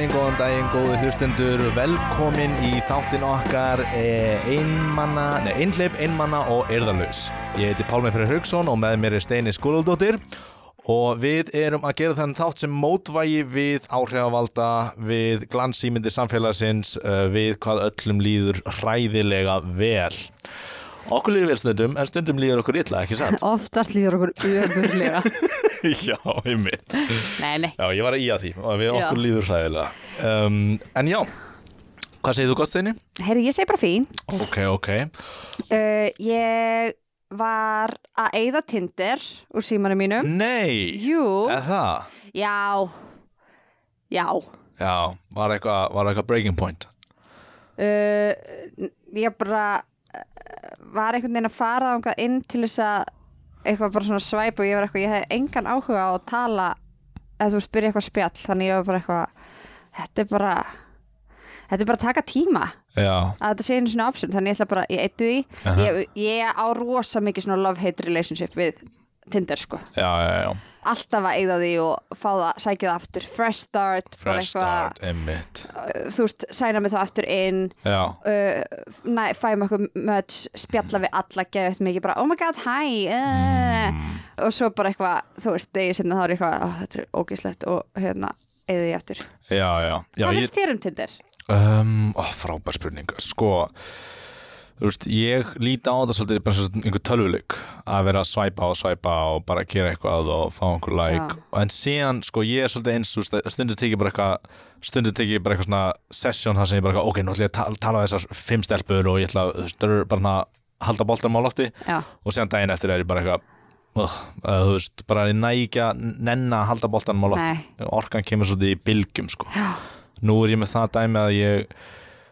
Daginn, góðan daginn, góði hlustendur, velkomin í þáttin okkar eh, einmanna, nei, einhleip, einmanna og erðarlaus. Ég heiti Pálmi Freyr Haugsson og með mér er Steini Skúlaldóttir og við erum að gera þennan þátt sem mótvægi við áhrifavalda, við glansýmyndi samfélagsins, uh, við hvað öllum líður hræðilega vel. Okkur líður vel stundum, en stundum líður okkur illa, ekki sant? Oftast líður okkur ömurlega Já, ég mitt. Nei, nei Já, ég var að í að því og við okkur líður hræðilega. Um, en já, hvað segir þú gott Steini? Heyri, ég segi bara fín Ok, ok. uh, Ég var að eyða Tinder úr símanum mínum Nei, Jú, eða það? já Já Já, var eitthvað var eitthvað breaking point? uh, Ég bara var einhvern veginn að fara þangað inn til þess að eitthvað bara svona svæp og ég var eitthvað, ég hef engan áhuga á að tala eða þú spyrir eitthvað spjall. Þannig ég var bara eitthvað þetta er bara þetta er bara að taka tíma. Já, að þetta sé einu svona option. Þannig ég ætla bara, ég eitti því. Aha. ég, ég á rosa mikið svona love-hate relationship við Tinder sko já, já, já. alltaf að eyða því og fá það, sækja það aftur fresh start, Fresh start, einmitt. uh, þú veist sæna mig þá aftur inn uh, næ, fæum okkur möts spjalla við alla, gefa eftir mikið bara oh my god, hi uh, og svo bara eitthvað, þú veist, degi sinna þá er eitthvað, oh, þetta er ógíslegt og hérna, eyða því aftur já, já. já Hvað ég, finnst þér um Tinder? um, ó, frábær spurning. Sko, veist, ég líti á þetta svolítið bara sem einhver tölvuleik að vera að svæpa og svæpa og bara gera eitthvað og fá einhver like. En síðan, sko, ég er svolítið eins, stundur tekið bara eitthvað stundur tekið bara eitthvað svona sesjón þar sem ég bara, eitthvað, ok, nú ætla ég að tala, tala við þessar fimm stelpur og ég ætla, það eru bara að halda boltanum á lofti. Já, og síðan daginn eftir er ég bara eitthvað uh, uh, þú veist, bara ég næ ekki að nenna að halda boltanum á lofti. Orkan kemur svolítið í bylgjum sko. Nú er ég með það dæmi að ég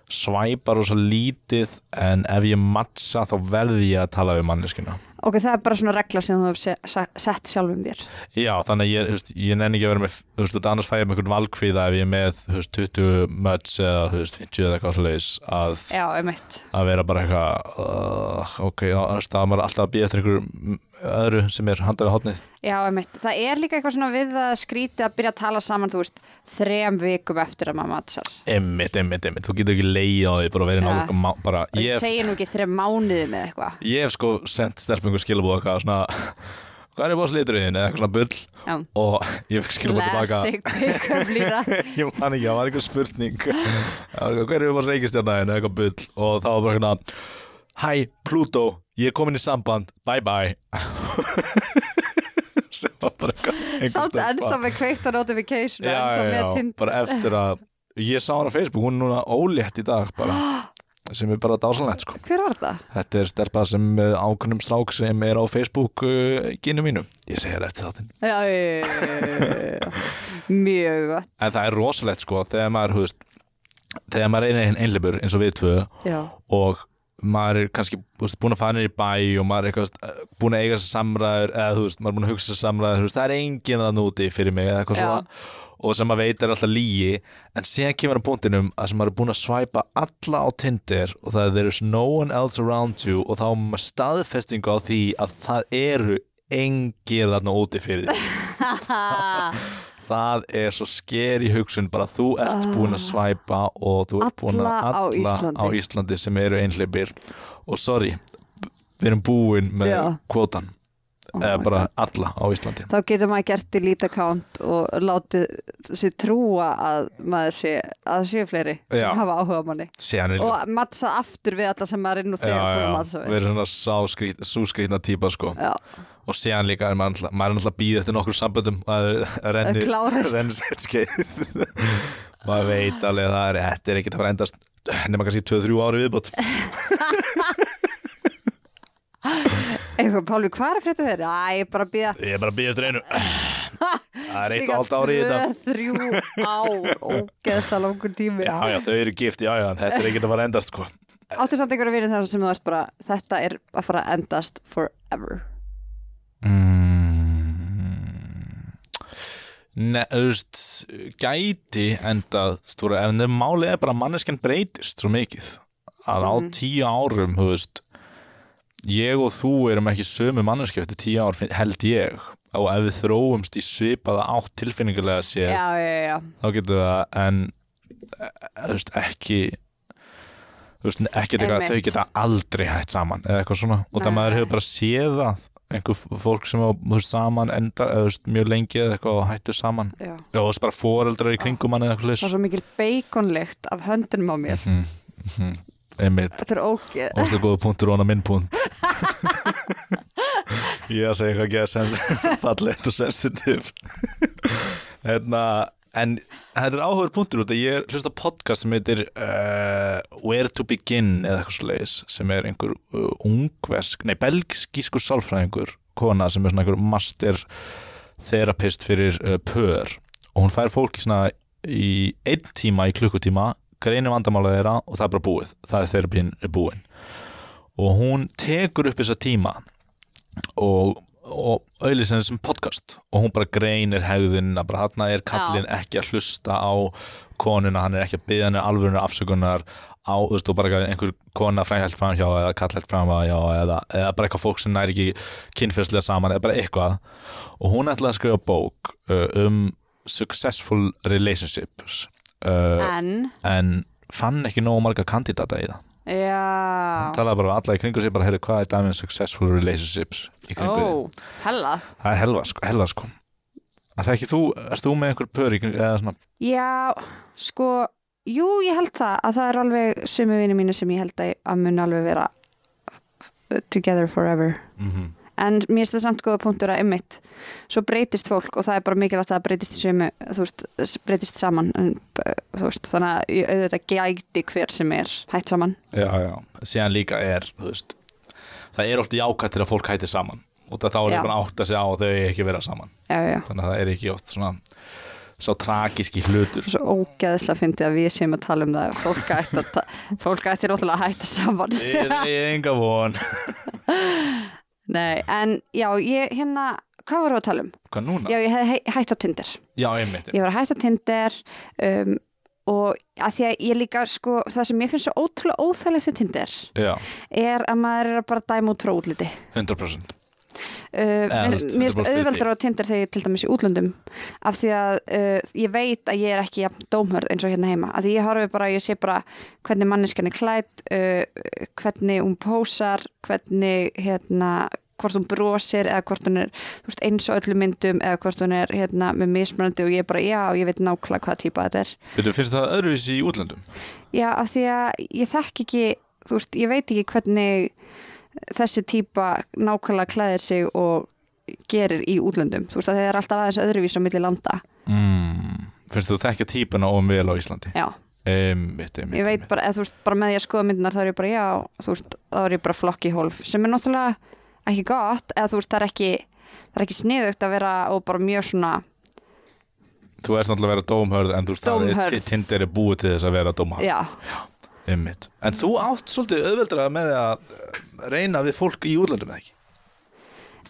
svæpar rosa lítið en ef ég mattsa þá verði ég að tala við manneskina ok, það er bara svona regla sem þú hefur sett sjálfum þér. Já, þannig að ég, veist, ég nenni ekki að vera með þú veist, annars fæ ég með einhvern valkvíða ef ég er með þú veist, 20 möts eða þú veist, 50 eða eitthvað svoleiðis að að vera bara eitthvað uh, ok, þá er maður alltaf að býja eftir einhverju öðru sem er handað við hotnið Já, einmitt, það er líka eitthvað svona við að skríti að byrja að tala saman, þú veist, þrem vikum eftir að maður matsar. Emmitt, emmitt, emmitt, þú getur ekki leið á því bara vera Ja. má, bara, Ég ég, hef- segir nú ekki þrem mánuði með eitthvað. Ég hef sko sendt stelpungu skilabóð eitthvað svona hvað er bóðsliturinn eða eitthvað svona bull. Já, og ég fikk skilabóð tilbaka. ég man ekki, það var eitthvað spurning. Hver er bóðs reykistjarnaðin eða eitthvað bull. Og það var bara Hæ, Pluto, ég er komin í samband, bye bye. Sem var bara einhver Samt stelpa. ennþá með kveikt á notification já, já, já, bara eftir að ég sá hann á Facebook, hún er núna ólétt í dag bara, sem er bara dásanlegt sko. Hver var það? þetta er stelpa sem ákunnum strák sem er á Facebook uh, gynnu mínu, ég segi það eftir þáttinn. Já, já, já, já, já. Mjög gott. En það er rosalegt sko, þegar maður húst, þegar maður er einn einleipur eins og við tvö Já, og maður er kannski veist, búin að fara niður í bæ og maður er eitthvað, veist, búin að eiga þessar samræður eða þú veist, maður er búin að hugsa þessar samræður veist, það er enginn að núti fyrir mig eða eitthvað svona. Og sem maður veit er alltaf lígi en síðan kemur á punktinum að sem maður er búin að svæpa alla á Tinder og það er there is no one else around you og þá er maður staðfestingu á því að það eru engir þarna úti fyrir því það er svo skeri hugsun bara þú ert búin að svæpa og þú ert búin að Ah. Alla á Íslandi. á Íslandi sem eru einhleipir og sorry, við erum búin með Já. kvotan eða my bara alla á Íslandi. Þá getur maður gert delete account og látið sér trúa að maður sé, að séu fleiri Já. hafa áhuga manni. Og matsa aftur við alla sem maður er nú þegar við. Erum svona sá skrít, svo skrítna típa sko. Já, og síðan líka er maður, er náttúrulega býð eftir nokkur samböndum að renni, sér skeið. Maður veit alveg að það er þetta er ekkert að fara endast nema kannski 2-3 ári viðbót eitthvað, Pálvi, hvað er að frétta þeirra? Æ, ég er bara að býða ég er bara að býð eftir einu. Það er eitt og allt ári í þetta. Þrjú ár, ógeðslega langur tími. Já já þau eru gift, já já þetta er ekkert að fara að endast sko. Áttu samt einhverju vinið þar sem þú ert bara þetta er að fara að endast forever? Mm. Nei, þú veist gæti endað stóra, en málið er bara að manneskjan breytist svo mikið að á Mhm. tíu árum, þú veist ég og þú erum ekki sömu manneskja eftir tíu ár, held ég. Og ef við þróumst í svipaða átt tilfinningulega séð já, já, já, þá getur það en eh, þú veist, ekki þú veist, ekki eitthvað, þau geta aldrei hætt saman eða eitthvað svona. Og það maður hefur bara séð það einhver fólk sem veist, saman enda, eða, þú veist, mjög lengi eða eitthvað og hættu saman. Já. Já, þú veist, bara foreldrar í kringum hann eða eitthvað Það er svo mikil beikonlykt af höndunum á mér. Mhm, einmitt. Er Óslega góða punktur og hana minn punkt Ég að segja eitthvað ekki að sem fallegt og sensitiv Hérna En þetta er áhugur punktur út að ég hlusta podcast sem heitir uh, Where to Begin eða eitthvað leiðis sem er einhver uh, ungversk, nei belgískur sálfræðingur kona sem er svona einhver master therapist fyrir uh, pör. Og hún fær fólki svona í einn tíma í klukkutíma greinir vandamála þeirra og það er bara búið. Það er þerapín er búin. Og hún tekur upp þessa tíma og, og henni sem podcast. Og hún bara greinir hegðunina bara hann er kallinn ekki að hlusta á konuna, hann er ekki að byggja henni alvörunar afsökunar á, þú veist, og bara einhver kona fræhælt fram hjá eða kallælt fram hjá eða, eða bara eitthvað fólk sem næri ekki kynferðslega saman eða bara eitthvað. Og hún ætlaði að skrifa bók uh, um successful relationships uh, En, en fann ekki nógu marga kandidata í það. Já. Talaði bara alla í kringu sig bara, heyrðu, hvað er dæmið um successful relationships í kringu Ó, þig? hella. Það er helva, sko, helva, sko. Að það ekki þú, erst þú með einhver pör í kringu, eða svona, Já, sko Jú, ég held það að það er alveg sumi vini mínu sem ég held að, að mun alveg vera together forever. Mm en mér finnst það samt góða punktur að ymmit svo breytist fólk og það er bara mikilvægt að það breytist sömu, þú veist, breytist saman. Þú veist, þannig að ég auðvitað gæti hver sem er hætt saman. Já, já, síðan líka er, þú veist, það er oft jákvætt til að fólk hætti saman. Og það þá er bara átt að segja á að þau ekki vera saman. já, já, Þannig að það er ekki oft svona, svo tragíski hlutur. svo ógæðislega fyndið að við séum að tala um það. Að fólk ætti, að ta- fólk ætti róttulega að hætta saman. Þið er enga von. nei, en já, ég hérna hvað voru að tala um? Hvað núna? Já, ég hef hæ- hætt á Tinder Já, einmitt. ég var hætt á Tinder um, og að því að ég líka sko, það sem ég finnst svo ótrúlega óþægilegt við Tinder Já, er að maður er að bara dæma út frá útliti 100%. Uh, þú veist, mér er finnst auðveldur á Tinder þegar ég er til dæmis í útlöndum af því að uh, ég veit að ég er ekki jafn dómhörð eins og hérna heima. Af því ég horfi bara, ég sé bara hvernig manneskjan er klætt uh, hvernig hún pósar hvernig hérna hvort hún brosir eða hvort hún er þú veist, eins og öllum myndum eða hvort hún er hérna, með mismunandi og ég bara, já, ég veit nákvæmlega hvaða típa þetta er. Veitu, finnst það öðruvísi í útlöndum? Já, af því að ég þekk ekki, þú veist, ég veit ekki hvernig þessi típa nákvæmlega klæðir sig og gerir í útlöndum. Þú veist að það er alltaf aðeins öðruvís á milli landa. Mm. Finnst þú þekkja típuna ofum vel á Íslandi? Já, Einmitt, einmitt. ég veit einmitt. bara, þú veist, bara með því að skoða myndinar þá er ég bara, já, veist, þá er ég bara flokki hólf, sem er náttúrulega ekki gott, eða þú veist, það er ekki, það er ekki sniðugt að vera og bara mjög svona, Þú ert náttúrulega að vera dómhörð en þú veist að Dómhörð. ti- Tinder er búið til þess að vera dómhörð já, Einmitt. En þú átt svolítið auðveldra með að eh, reyna við fólk í útlöndum eða ekki?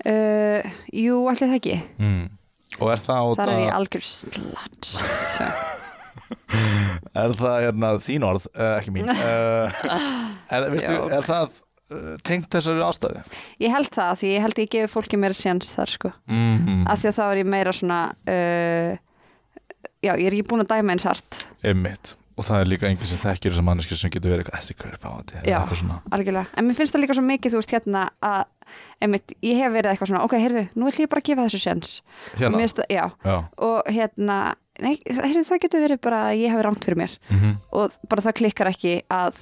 uh, jú, allir það ekki. Mm. Og er það, Þar er það ég algjör slatt. Er það hérna, þín orð, uh, ekki mín uh, er, veistu, er það uh, tengt þessari ástæðu? Ég held það, því ég held ég gefi fólki meira séns þar, sko. Mm af því að þá er ég meira svona uh, já, ég er ekki búin að dæma eins hart Einmitt. Og það er líka einhver sem þekkir þessar manneskir sem getur verið eitthvað þessi hver fá þetta Já. algjörlega, en mér finnst það líka svo mikið þú veist hérna að einmitt, ég hef verið eitthvað svona, ok, heyrðu, nú ætlum ég bara að gefa þessu og Hérna? það, já, Já. og hérna nei, heyrðu, það getur verið bara að ég hafi rangt fyrir mér Mm og bara það klikkar ekki að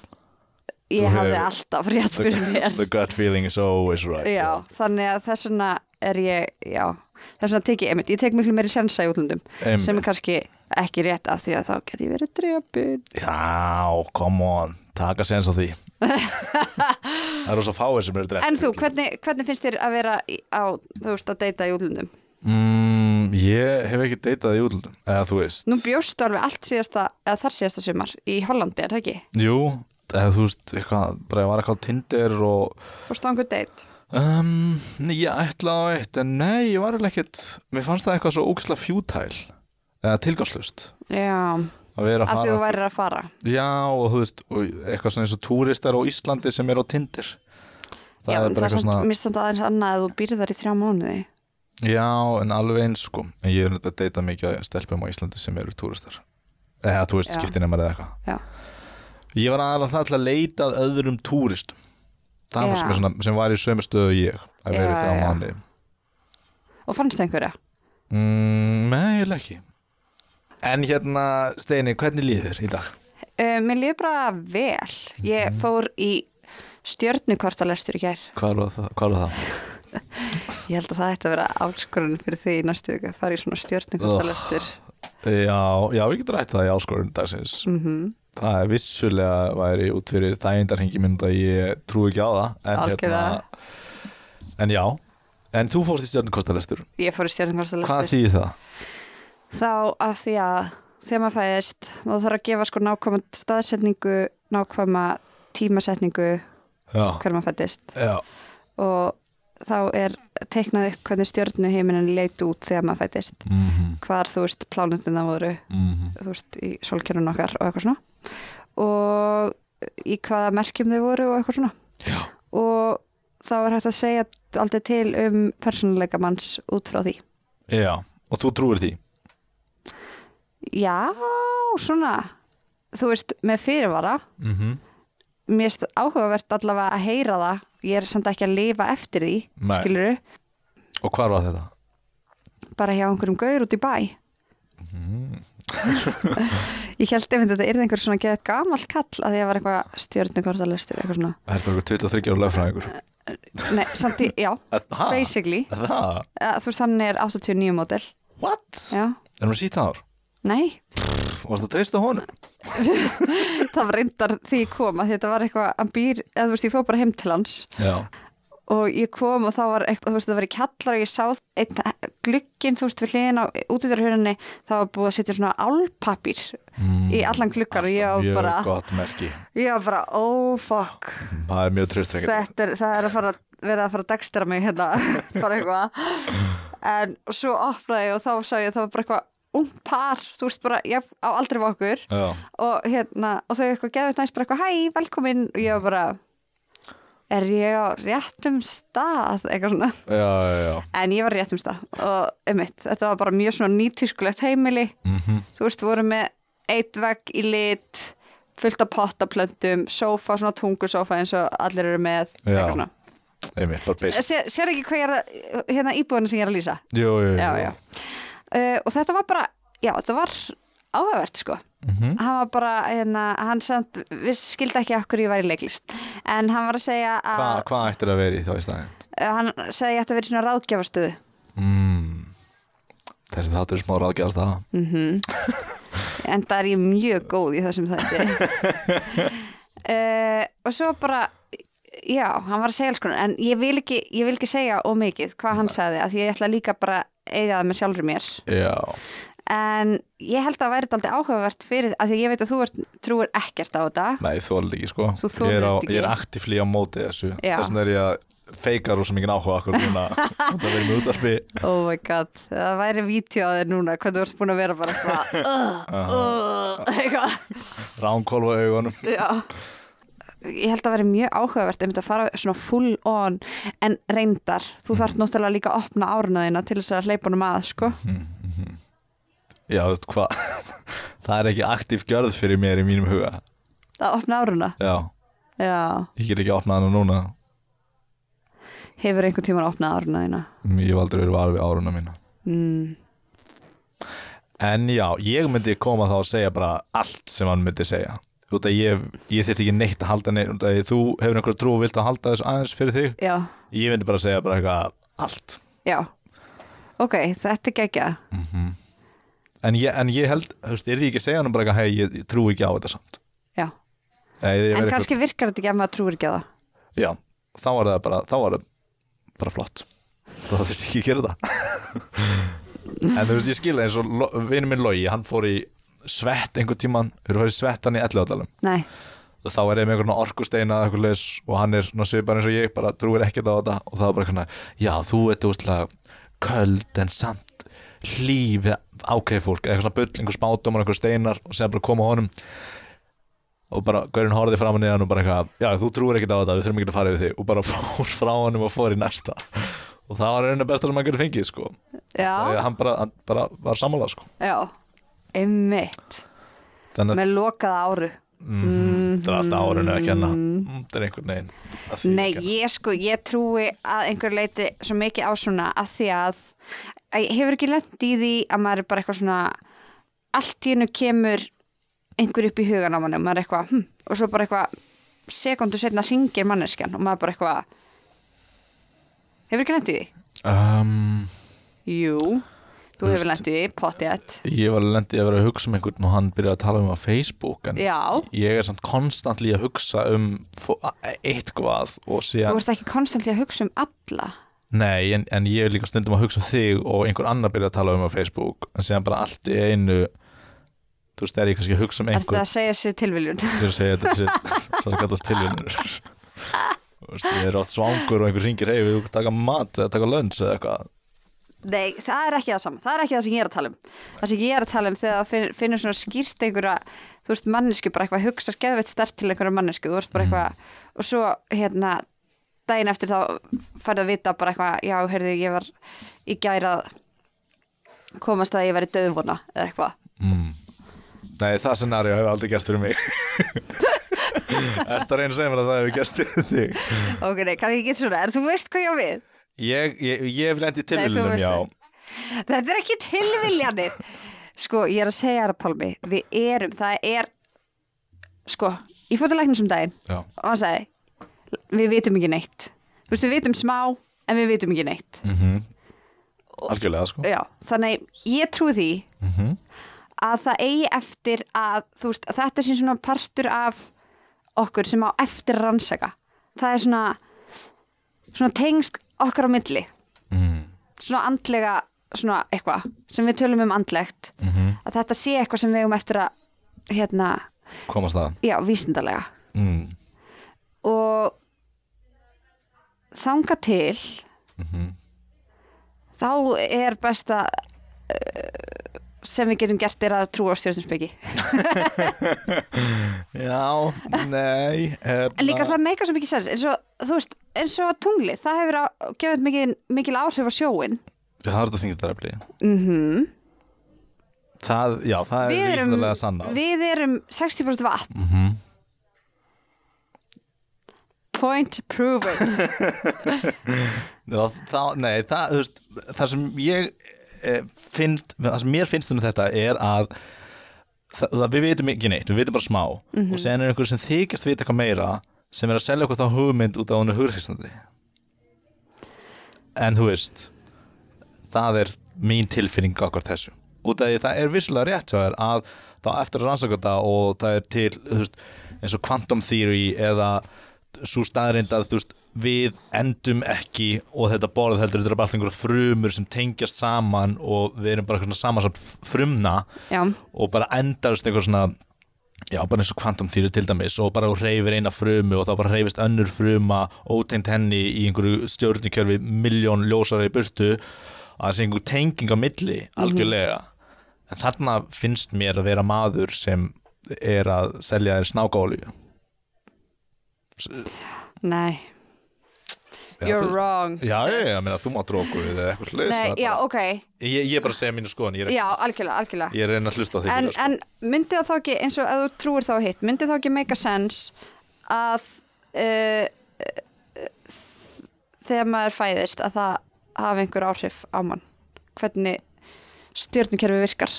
ég hefur- alltaf rétt fyrir mér The gut feeling is always right. já, þannig að þess vegna er ég, já þess vegna tek ég, einmitt, ég tek miklu meiri sénsa í útlundum sem er Einmitt. kannski ekki rétt af því að þá get ég verið drefin Já, come on, taka sens á því Það eru svo fáir sem eru drept En þú, hvernig, hvernig finnst þér að vera á, þú veist, að deyta í útlundum? mm, Ég hef ekki deytað í útlundum Eða þú veist Nú bjóstu alveg allt síðasta, eða þar síðasta sumar í Hollandi, er það ekki? Jú, eða þú veist, eitthvað, bara ég var eitthvað á Tinder og Fórstu á einhver date? Um, Ég ætla á eitt En nei, ég var eiginlega ekkert Mér fannst það eitthvað svo ógæslega fjútæl Eða tilgangslust Já, Að að þú fara værir að fara. Já, og þú veist, og eitthvað svona eins og túristar á Íslandi sem er á Tinder. Það Já, er en bara eitthvað samt, svona samt aðeins annað að þú býrð þar í þrjá mánuði. Já, en alveg eins sko. En ég er þetta að deyta mikið að stelpum á Íslandi sem eru túristar. Eða, skiptinemar eða eitthvað. Já. Ég var aðalega það að leita að öðrum túristum Það sem, er svona, sem var í sömu stöðu ég að vera Já, þrjá já. mánuði Og fannst einhverja? mm, Nei, ég ekki En hérna, Steini, hvernig líður í dag? Uh, mér líður bara vel. Ég Mhm. fór í stjörnukortalestur í gær. Hvað var það? Hvað var það? Ég held að það ætti að vera áskorun fyrir því í næstu viku að fara í svona stjörnukortalestur. Já, já, við getum rætt það í áskorun dagsins Mm Það er vissulega væri út fyrir þægindarhengi mynd að ég trú ekki á það en, Algjörlega. en já, en þú fórst í stjórnkostalestur Ég fór í Hvað stjörnukortalestur. þýðir það? Þá af því að þegar maður fæðist, maður þarf að gefa sko nákvæma staðsetningu, nákvæma tímasetningu Já, hvernig maður fættist og þá er teiknað upp hvernig stjörnu heiminin leit út þegar maður fættist mhm, hvar þú veist plánutuna voru. Mhm. Þú veist í solkerun okkar og eitthvað svona og í hvaða merkjum þau voru og eitthvað svona Já. og þá er hægt að segja aldrei til um persónuleika manns út frá því Já, og þú trúir því? já, svona þú veist, með fyrirvara Mhm, mér finnst áhugavert allavega að heyra það ég er samt ekki að lifa eftir því og hvar var þetta? bara hjá einhverjum gaur út í bæ. ég held ef þetta er einhver svona geðað gamall kall að því að var eitthvað stjörnukortalistur eitthvað svona, Það er bara einhver 23 ára lögfræðingur nei, samt í, já Það? basically, Það? uh, þú veist hann er 89 mótel What? já, Er hún síta ár? nei Varst það að treysta honum? það var reyndar því ég kom að þetta var eitthvað, hann býr, eða þú veist, ég fór bara heim til hans Já, og ég kom og þá var eitthvað, þú veist, það var í kallar og ég sá einn glugginn, þú veist, við hliðin á útidurhörunni, það var búið að setja svona álpapír mm, í allan gluggar og ég var mjög bara, gott merki. Ég var bara, oh fuck. Það er mjög er, það er að fara verið að fara að dagstera mig hérna bara eitthvað. En svo opnaði ég og þá sá ég að það var bara eitthvað ung par, þú veist bara, ég á aldrei Já, og hérna, og þau eitthvað geðvægt næst bara eitthvað, hæ, velkomin. Og ég var bara er ég á réttum stað? Eitthvað svona, já, já, já. en ég var á réttum stað og um þetta var bara mjög svona nýtískulegt heimili, Mm þú veist, voru með eitt vegg í lit fullt af pottaplöntum, sófa, svona tungusófa eins og allir eru með eitthvað svona. Sér, sér ekki hvað ég er að, hérna íbúðinu sem ég er að lýsa? Jú, jú, jú. Uh, og þetta var bara já, þetta var áhugavert sko. Mhm. hann var bara, hérna, hann samt við skildi ekki okkur ég var í leiklist. En hann var að segja að Hva, Hvað ættir að vera í þá í staðin? uh, hann segði að ég ætti að vera í svona ráðgjafarstöðu. Mm. Þessi þáttur er smá ráðgjast að en það er ég mjög góð í þessum þætti. Uh, og svo bara já, hann var að segja alls konar. En ég vil ekki, ég vil ekki segja ómikið hvað hann sagði, að ég ætla líka bara eiga það með sjálfur mér. Já, en ég held að það væri aldrei áhugavert fyrir, að því ég veit að þú ert, trúir ekkert á þetta. Nei, þóla ekki sko. Þú þolir ég er, er aktífli á móti þessu. Þess vegna er ég að feika rosa mikið áhuga okkur núna. Það verið með útvarpi. Oh my god, það væri vídeo á þér núna hvernig þú ert búin að vera bara eitthvað. Ránkólfa augunum. Já. Ég held að vera mjög áhugavert um þetta að fara svona full on. En reyndar, þú þarft náttúrulega líka að opna árnaðina til þess að hleypa honum að sko. Já, þú veist hvað? Það er ekki aktív gjörð fyrir mér í mínum huga. Að opna áruna? Já, Já, ég get ekki opnað hana núna. Hefur einhvern tímann opnað árnaðina Ég hef aldrei verið var við áruna mína. Mm. En já, ég myndi koma þá að segja bara allt sem hann myndi segja. Út að ég, ég þyrfti ekki neitt að halda neitt að þú hefur einhverja trú og vilt að halda þessu aðeins fyrir þig. Já, ég myndi bara segja bara eitthvað allt. Já. Ok, þetta er geggja en ég, en ég held, þú veist, er því ekki að segja hann bara eitthvað, hei, ég, trú ekki á þetta samt. Já, Nei, en kannski virkar þetta ekki að maður trúir ekki á það. Eitthvað, já, þá var það bara þá var það bara flott. Þá þurfti ekki að gera það. En þú veist, ég skilja eins og vinur minn Logi, hann fór í svett einhvern tíman, hefur farið í svettan í elliðadalum Nei, þá er ég með einhvern orkusteina eða eitthvað leis og hann er svona svipar eins og ég bara trúir ekkert á þetta og það er bara eitthvað já þú ert úrslega köld en samt hlýfið ákveð fólk eitthvað svona bull, einhver spátum og einhver steinar og sem bara koma honum og bara gaurinn horfði fram hann í hann og bara eitthvað já þú trúir ekkert á þetta, við þurfum ekki að fara yfir þig. Og bara fór frá honum og fór í næsta. Og það var einu bestar sem hann getur fengið sko. Já, hann bara, hann bara var sammálað sko. Já, einmitt. Með lokaða áru að mm, það er alltaf árinu að kenna. Mm, það er einhvern veginn Nei, ég sko, ég trúi að einhver leiti svo mikið á svona að því að, að hefur ekki lent í því að maður er bara eitthvað svona allt í hennu kemur einhver upp í hugan á manni og maður er eitthvað hm, og svo bara eitthvað sekundu setna ringir manneskjan og maður bara eitthvað hefur ekki lent í því? um, Jú, þú hefur lent í pottjætt ég var lendið að vera að hugsa um einhvern og hann byrjaði að tala um á Facebook en Já, ég er samt konstantli að hugsa um fó- eitthvað og þú síðan ert ekki konstantli að hugsa um alla? Nei, en, en ég er líka stundum að hugsa um þig og einhver annar byrja að tala um á Facebook en síðan bara allt í einu þú veist, er ég kannski að hugsa um Er einhver það að segja sér tilviljun? ég er að segja þetta sé- svo sem kallast tilvinnur Þú veist, ég er oft svangur og einhver ringir hey, við taka mat eða taka lönns eða eitthvað Nei, það er ekki það saman, það er ekki það sem ég er að tala um. Það sem ég er að tala um þegar það finn, finnur svona skýrt einhverja þú veist, mannesku, bara eitthvað hugsa skeðveitt stert til einhverja mannesku, þú veist bara eitthvað og svo, hérna, daginn eftir þá færði að vita bara eitthvað já, heyrðu, ég var í gæra komast að ég væri döðvona eða eitthvað. Mm. Nei, það scenario hefur aldrei gerst fyrir mig. Reyna að segja mér að það hefur gerst fyrir þig? Ok, nei, ég ég? Ég, hef lendið veist já. Þetta er ekki tilviljanir. Sko, ég er að segja það, Pálmi Við erum, það er Sko, ég fór til læknum sem daginn Já, og hann sagði við vitum ekki neitt. Þú veist, við vitum smá en við vitum ekki neitt. Mm algjörlega sko. Já, þannig ég trúi því mm að það eigi eftir að þú veist, að þetta sé svona partur af okkur sem á eftir að rannsaka. Það er svona svona tengst okkar á milli. Mm. svona andlega svona eitthvað sem við tölum um andlegt. Mm að þetta sé eitthvað sem við um eftir að hérna, Komast það já, vísindarlega mm. og þanga til Mm þá er besta uh, sem við getum gert er að trúa á stjórnspeki Já, nei hérna, en líka það meikar svo mikið sens. Eins og, veist, eins og tunglið það hefur gefið mikil, mikil áhrif á sjóin Það er þetta efli mm Það, já, það er við, erum, vísindarlega sanna við erum 60% vatn. Mm -hmm. point proven. Það, það, Nei, það, veist, það sem ég finnst, það sem mér finnst um þetta er að það, það, við veitum ekki neitt, við veitum bara smá. Og sen er einhver sem þykjast vita eitthvað meira sem er að selja okkur þá hugmynd út á hennu hugreistandi en þú veist það er mín tilfinning okkur þessu. Út af því það er vissulega rétt svo er að þá eftir að rannsaka þetta og það er til veist, eins og quantum theory eða svo staðreind að þú veist við endum ekki og þetta borð heldur þetta er bara alltaf einhverja frumur sem tengjast saman og við erum bara eitthvað samansamt frumna já, og bara endarst einhver svona já, bara eins og kvantum þýri til dæmis og bara reyfir eina frumu og þá bara reyfist önnur fruma ótengt henni í einhverju stjórnikjörfi miljón ljósara í burtu. Að það sé einhver tenging á milli algjörlega. En þarna finnst mér að vera maður sem er að selja þér snákáli nei you're wrong. Já, já, já, meina, þú má dróku eða eitthvað hlis nei, já, ok, ég, ég er bara að segja mínu skoðan ég er, já, algjörlega, algjörlega. Ég er að reyna að hlusta á þig en, sko. en myndi það þá ekki eins og ef þú trúir þá hitt myndi þá ekki make a sense að uh, uh, þegar maður fæðist að það hafi einhver áhrif á mann? Hvernig stjórnukerfi virkar?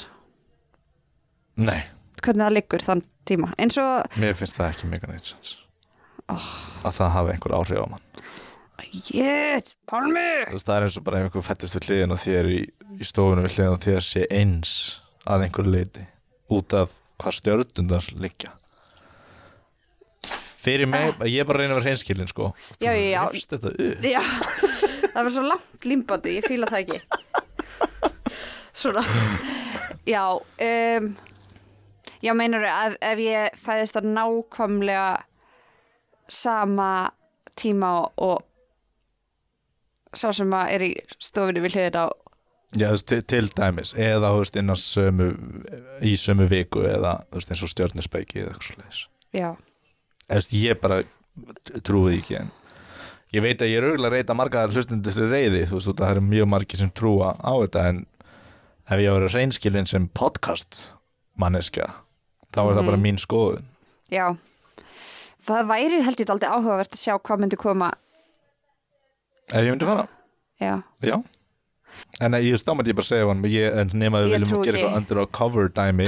Nei, hvernig það liggur þann tíma? Eins og mér finnst það ekki mega neitt sens að það hafi einhver áhrif á mann Jét, Pálmi! Þú veist, það er eins og bara einhver fættist við hliðin á þér í, í stofunum við hliðin á þér sé eins að einhverju leiti út af hvað stjörnundar liggja. Fyrir mig, ég er bara að reyna að vera hreinskilin sko. Já, já, já. Já, það var svo langt limbandi, ég fíla það ekki. Svona. Já, um, já meinar ef, ef ég fæðist að nákvæmlega sama tíma og sá sem að er í stofinni við hliðin á Já, til, til dæmis eða veist, sömu í sömu viku eða veist, eins og stjörnuspeiki eða eitthvað svo leiðis Já, veist, ég bara trúi því ekki en ég veit að ég er auðvitað að reyta marga hlustundur til reyði, þú veist, það eru mjög margir sem trúa á þetta, en ef ég verið reynskilin sem podcast manneskja, þá er það bara mín skoðun. Já, það væri held ég aldrei áhugavert að sjá hvað myndi koma Ef ég myndi fara, Já, já. En ég stámandi ég bara segja hann, en nema við Ég viljum gera eitthvað undercover dæmi,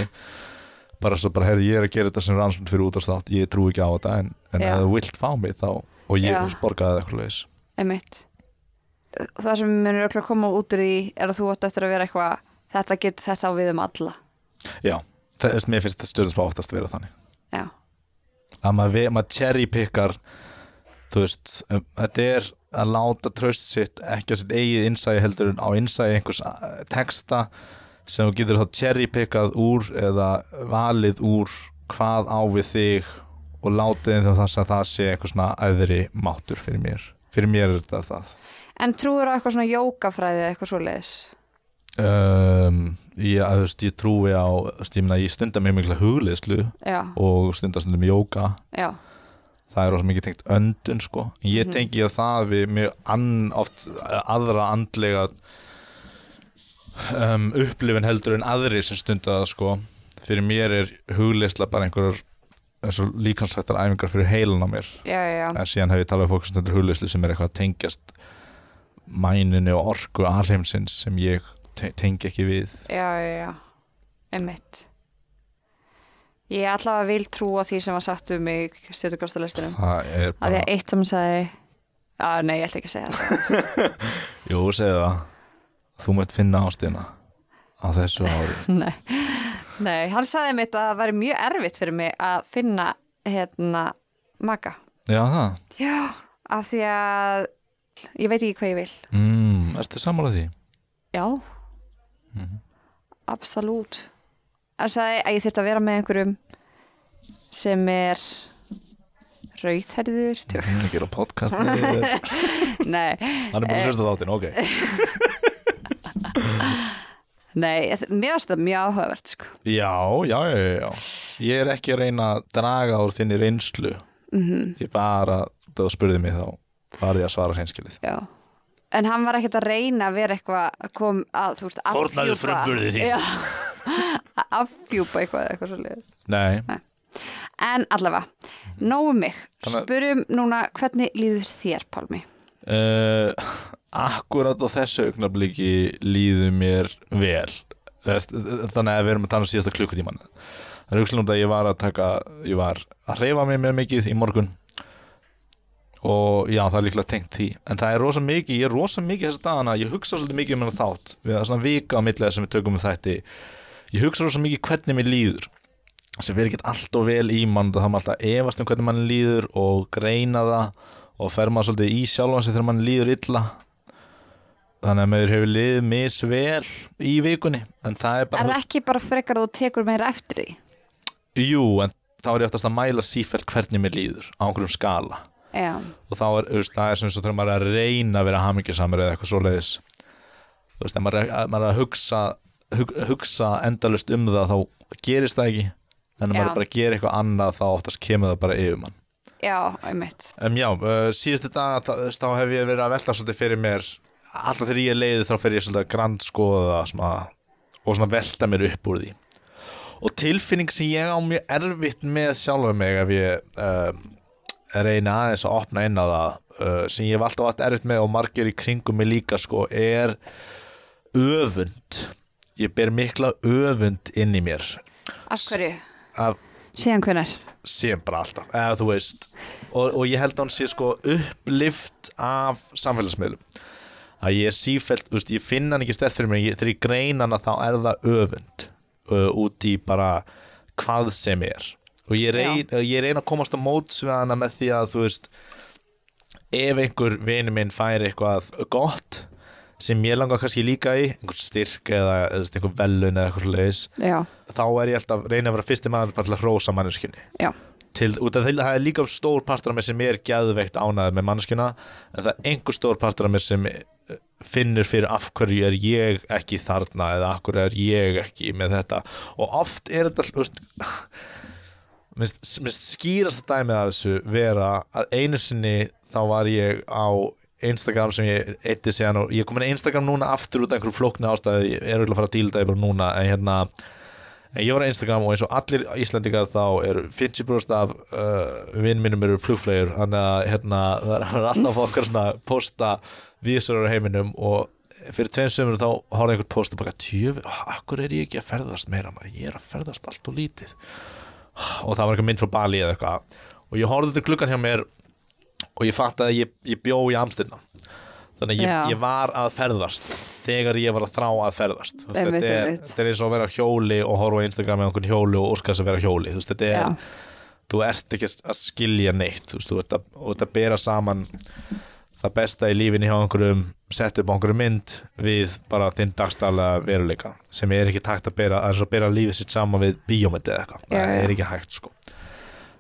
bara svo bara, heyrðu, ég er að gera þetta sem rannsókn fyrir útastátt, ég trúi ekki á þetta, en, en ef þú vilt fá mig þá, og ég Já. borgaði eitthvað leis. einmitt Það sem myndir öll að koma út úr því er að þú átt eftir að vera eitthvað þetta getur þetta á við um alla Já, það er mér finnst það stjórnum sem oftast vera þannig. Já, að maður, maður cherry pickar þú veist, um, þetta er að láta tröst sitt ekki á sitt eigið innsæði heldur en á innsæði einhvers uh, texta sem þú getur þá cherry pickað úr eða valið úr hvað á við þig og látið þeim þess að það sé einhvers svona æðri máttur fyrir mér. Fyrir mér er þetta það. En trúir á eitthvað svona jókafræði eða eitthvað svoleiðis? um, ég, að, þú veist, ég trúi á ég, ég stunda mjög mikla hugleðslu Já, og stunda stundum jóka já, það er rosa mikið tengt öndun sko. ég Mhm. tengi að það við mjög ann, oft aðra andlega um, upplifin heldur en aðri sem stunda það sko. fyrir mér er hugleysla bara og líkansrættar æfingar fyrir heilan á mér já, já, en síðan hef ég talað um fólk sem stundur hugleyslu sem er eitthvað að tengjast mænunni og orku alheimsins sem ég te tengi ekki við já, já, já. Einmitt Ég allavega vil trúa því sem var sagt um mig stjórnugrástalustinum það er bara, að eitt sem sagði að nei, ég ætla ekki að segja það jú segðu það þú mætt finna ástina á þessu ári Nei, nei, hann sagði mitt að það væri mjög erfitt fyrir mig að finna hérna maka. já það Já, af því að ég veit ekki hvað ég vil. Mm, ertu sammála því? Já, absolutt. Hann sagði að ég þyrfti að vera með einhverjum sem er rauðherður. Hún er að gera podcast með þér Nei, Hann er búin að hlusta þáttinn, ok nei, mér finnst það mjög áhugavert, sko. Já, já, já, já, já Ég er ekki að reyna að draga úr þinni reynslu Mm Ég bara, þú spurði mig þá var ég að svara hreinskilið Já. En hann var ekkert að reyna að vera eitthvað að kom að, þú veist, Fórnaðu afhjúpa- frumburði þín. Já, að afhjúpa eitthvað eitthvað svo liður. Nei, En allavega, nógu mig. Þannig að- Spurum núna hvernig líður þér, Pálmi? uh, akkurat á þessu augnabliki líður mér vel. Þess- Þannig að við erum að tala um síðasta klukkutíman Það er hugslunum að ég var að taka Ég var að reyfa mig með mikið í morgun. Og já, það er líklega tengt því. En það er rosa mikið, ég er rosa mikið þess dagana ég hugsa svolítið mikið um hennar þátt. Við það svona vika á millega sem við tökum um þætti ég hugsa rosa mikið hvernig mér líður. Sem verður ekki allt og vel í mann það er maður alltaf efast um hvernig mann líður og greina það og fer maður svolítið í sjálfan sig þegar mann líður illa. Þannig að maður hefur liðið misvel í vikunni en það er Er bara það ekki bara frekar að þú tekur meira eftir því? jú, en þá er ég oftast að mæla sífælt hvernig mér líður á einhverjum skala. Já, og þá er, þú það er sem svo maður er að reyna að vera hamingjusamur eða eitthvað svoleiðis. Þú veist, ef maður er, að- er hugsa hug, hugsa endalust um það þá gerist það ekki. En ef maður bara að gera eitthvað annað þá oftast kemur það bara yfir mann. Já, einmitt. um, Já, uh, síðustu dag þá, hef ég verið að velta svolítið fyrir mér alltaf þegar ég er leiði þá fer ég svolítið að grandskoða svona, og svona velta mér upp úr því. Og tilfinning sem ég á mjög erfitt með sjálfa mig ef ég uh, reyna aðeins að opna inn á það uh, sem ég hef alltaf átt erfitt með og margir í kringum mig líka sko er öfund ég ber mikla öfund inn í mér. Af hverju? af Síðan hvernig? sem bara alltaf, eða þú veist. Og, og ég held að hún sé sko upplift af samfélagsmiðlum. Að ég er sífælt, þú veist, ég finna hann ekki stert fyrir mig, ég, þegar ég greina hana þá er það öfund uh, út í bara hvað sem er. Og ég reyn, ég reyn að komast á móts við hana með því að þú veist ef einhver vini minn fær eitthvað gott sem ég langar kannski líka í einhvern styrk eða, eða þú veist, einhver velun eða eitthvað leis Já, þá er ég alltaf reyna að vera fyrsti maður bara til að hrósa manneskjunni. Já, til, út af því að það er líka stór partur af mér sem er gæðveikt ánæður með manneskjuna en það er einhver stór partur af mér sem eh, finnur fyrir af hverju er ég ekki þarna eða af hverju er ég ekki með þetta. Og oft er þetta veist, minnst, minnst skýrasta dæmið af þessu vera að einu sinni þá var ég á Instagram sem ég eitti síðan og ég er komin að Instagram núna aftur út af einhverju flóknu ástæðu, ég er auðvitað að fara að díla það bara núna en hérna en ég var á Instagram og eins og allir Íslandingar þá eru 50% af uh, vinn mínum eru flugflegur þannig að hérna, það er alltaf okkar svona posta vísur á heiminum og fyrir tveim sömur þá horfði einhvern post og bara tjöfi, akkur er ég ekki að ferðast meira maður, ég er að ferðast allt og lítið. Og það var eitthvað mynd frá Bali eða eitthvað. Og ég horfði til klukkan hjá mér og ég fatt að ég, ég bjó í Amsterdam. Þannig að ég, ég var að ferðast þegar ég var að þrá að ferðast. Veist, Einmitt, þetta, er, þetta er eins og að vera hjóli og horfa á Instagram með einhvern hjóli og óskast að vera hjóli. Þú veist, þetta er, Já. þú ert ekki að skilja neitt. Þú veist, þú ert að, þú ert að bera saman það besta í lífinni hjá einhverjum setja upp á einhverjum mynd við bara þinn dagstæðlega veruleika sem er ekki takt að bera, er að bera lífið sitt saman við bíómyndi eða eitthvað, það er ekki hægt sko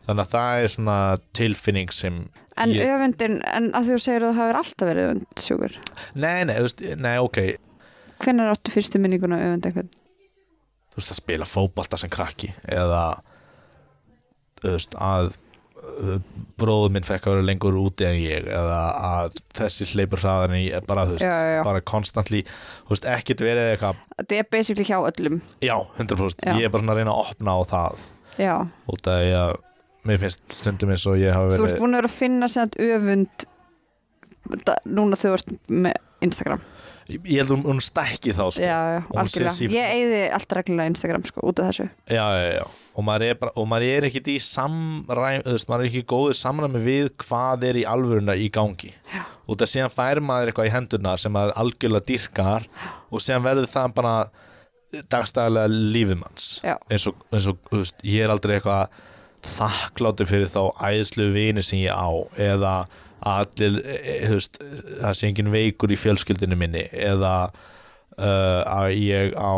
þannig að það er svona tilfinning sem En ég, öfundin, en að þú segir að þú hafur alltaf verið öfund sjúkur nei, nei, veist, nei, ok. Hvenær áttu fyrstu minninguna öfund einhvern? þú veist að spila fótbolta sem krakki eða þú veist að bróður minn fekk að vera lengur úti en ég eða að þessi hleypur hraðan í bara þú veist, Já, já, bara constantly þú veist, ekkert verið eitthvað Þetta er basically hjá öllum. Já, 100% Já. ég er bara að reyna að opna á það. Já, út af því að mér finnst stundum eins og ég hafa þú verið ert búin að vera að finna sem öfund núna þú ert með Instagram. Ég ég held að hún, hún stækki þá sko. Já, já, algjörlega. sí- Ég eigði alltaf reglulega Instagram sko, út af þessu. Já, já, já. Og maður bara, og maður er ekkit í samræm þú veist, maður er ekki góður samræmi við hvað er í alvöruna í gangi. Já. út af síðan fær maður eitthvað í hendurnar sem maður algjörlega dyrkar og síðan verður það bara dagstæðlega lífið manns. Já. eins og, eins og þú veist, ég er aldrei eitthvað þakkláttur fyrir þá æðslu vini sem ég á eða allir, e, e, veist það sé engin veikur í fjölskyldinu minni eða uh, að ég á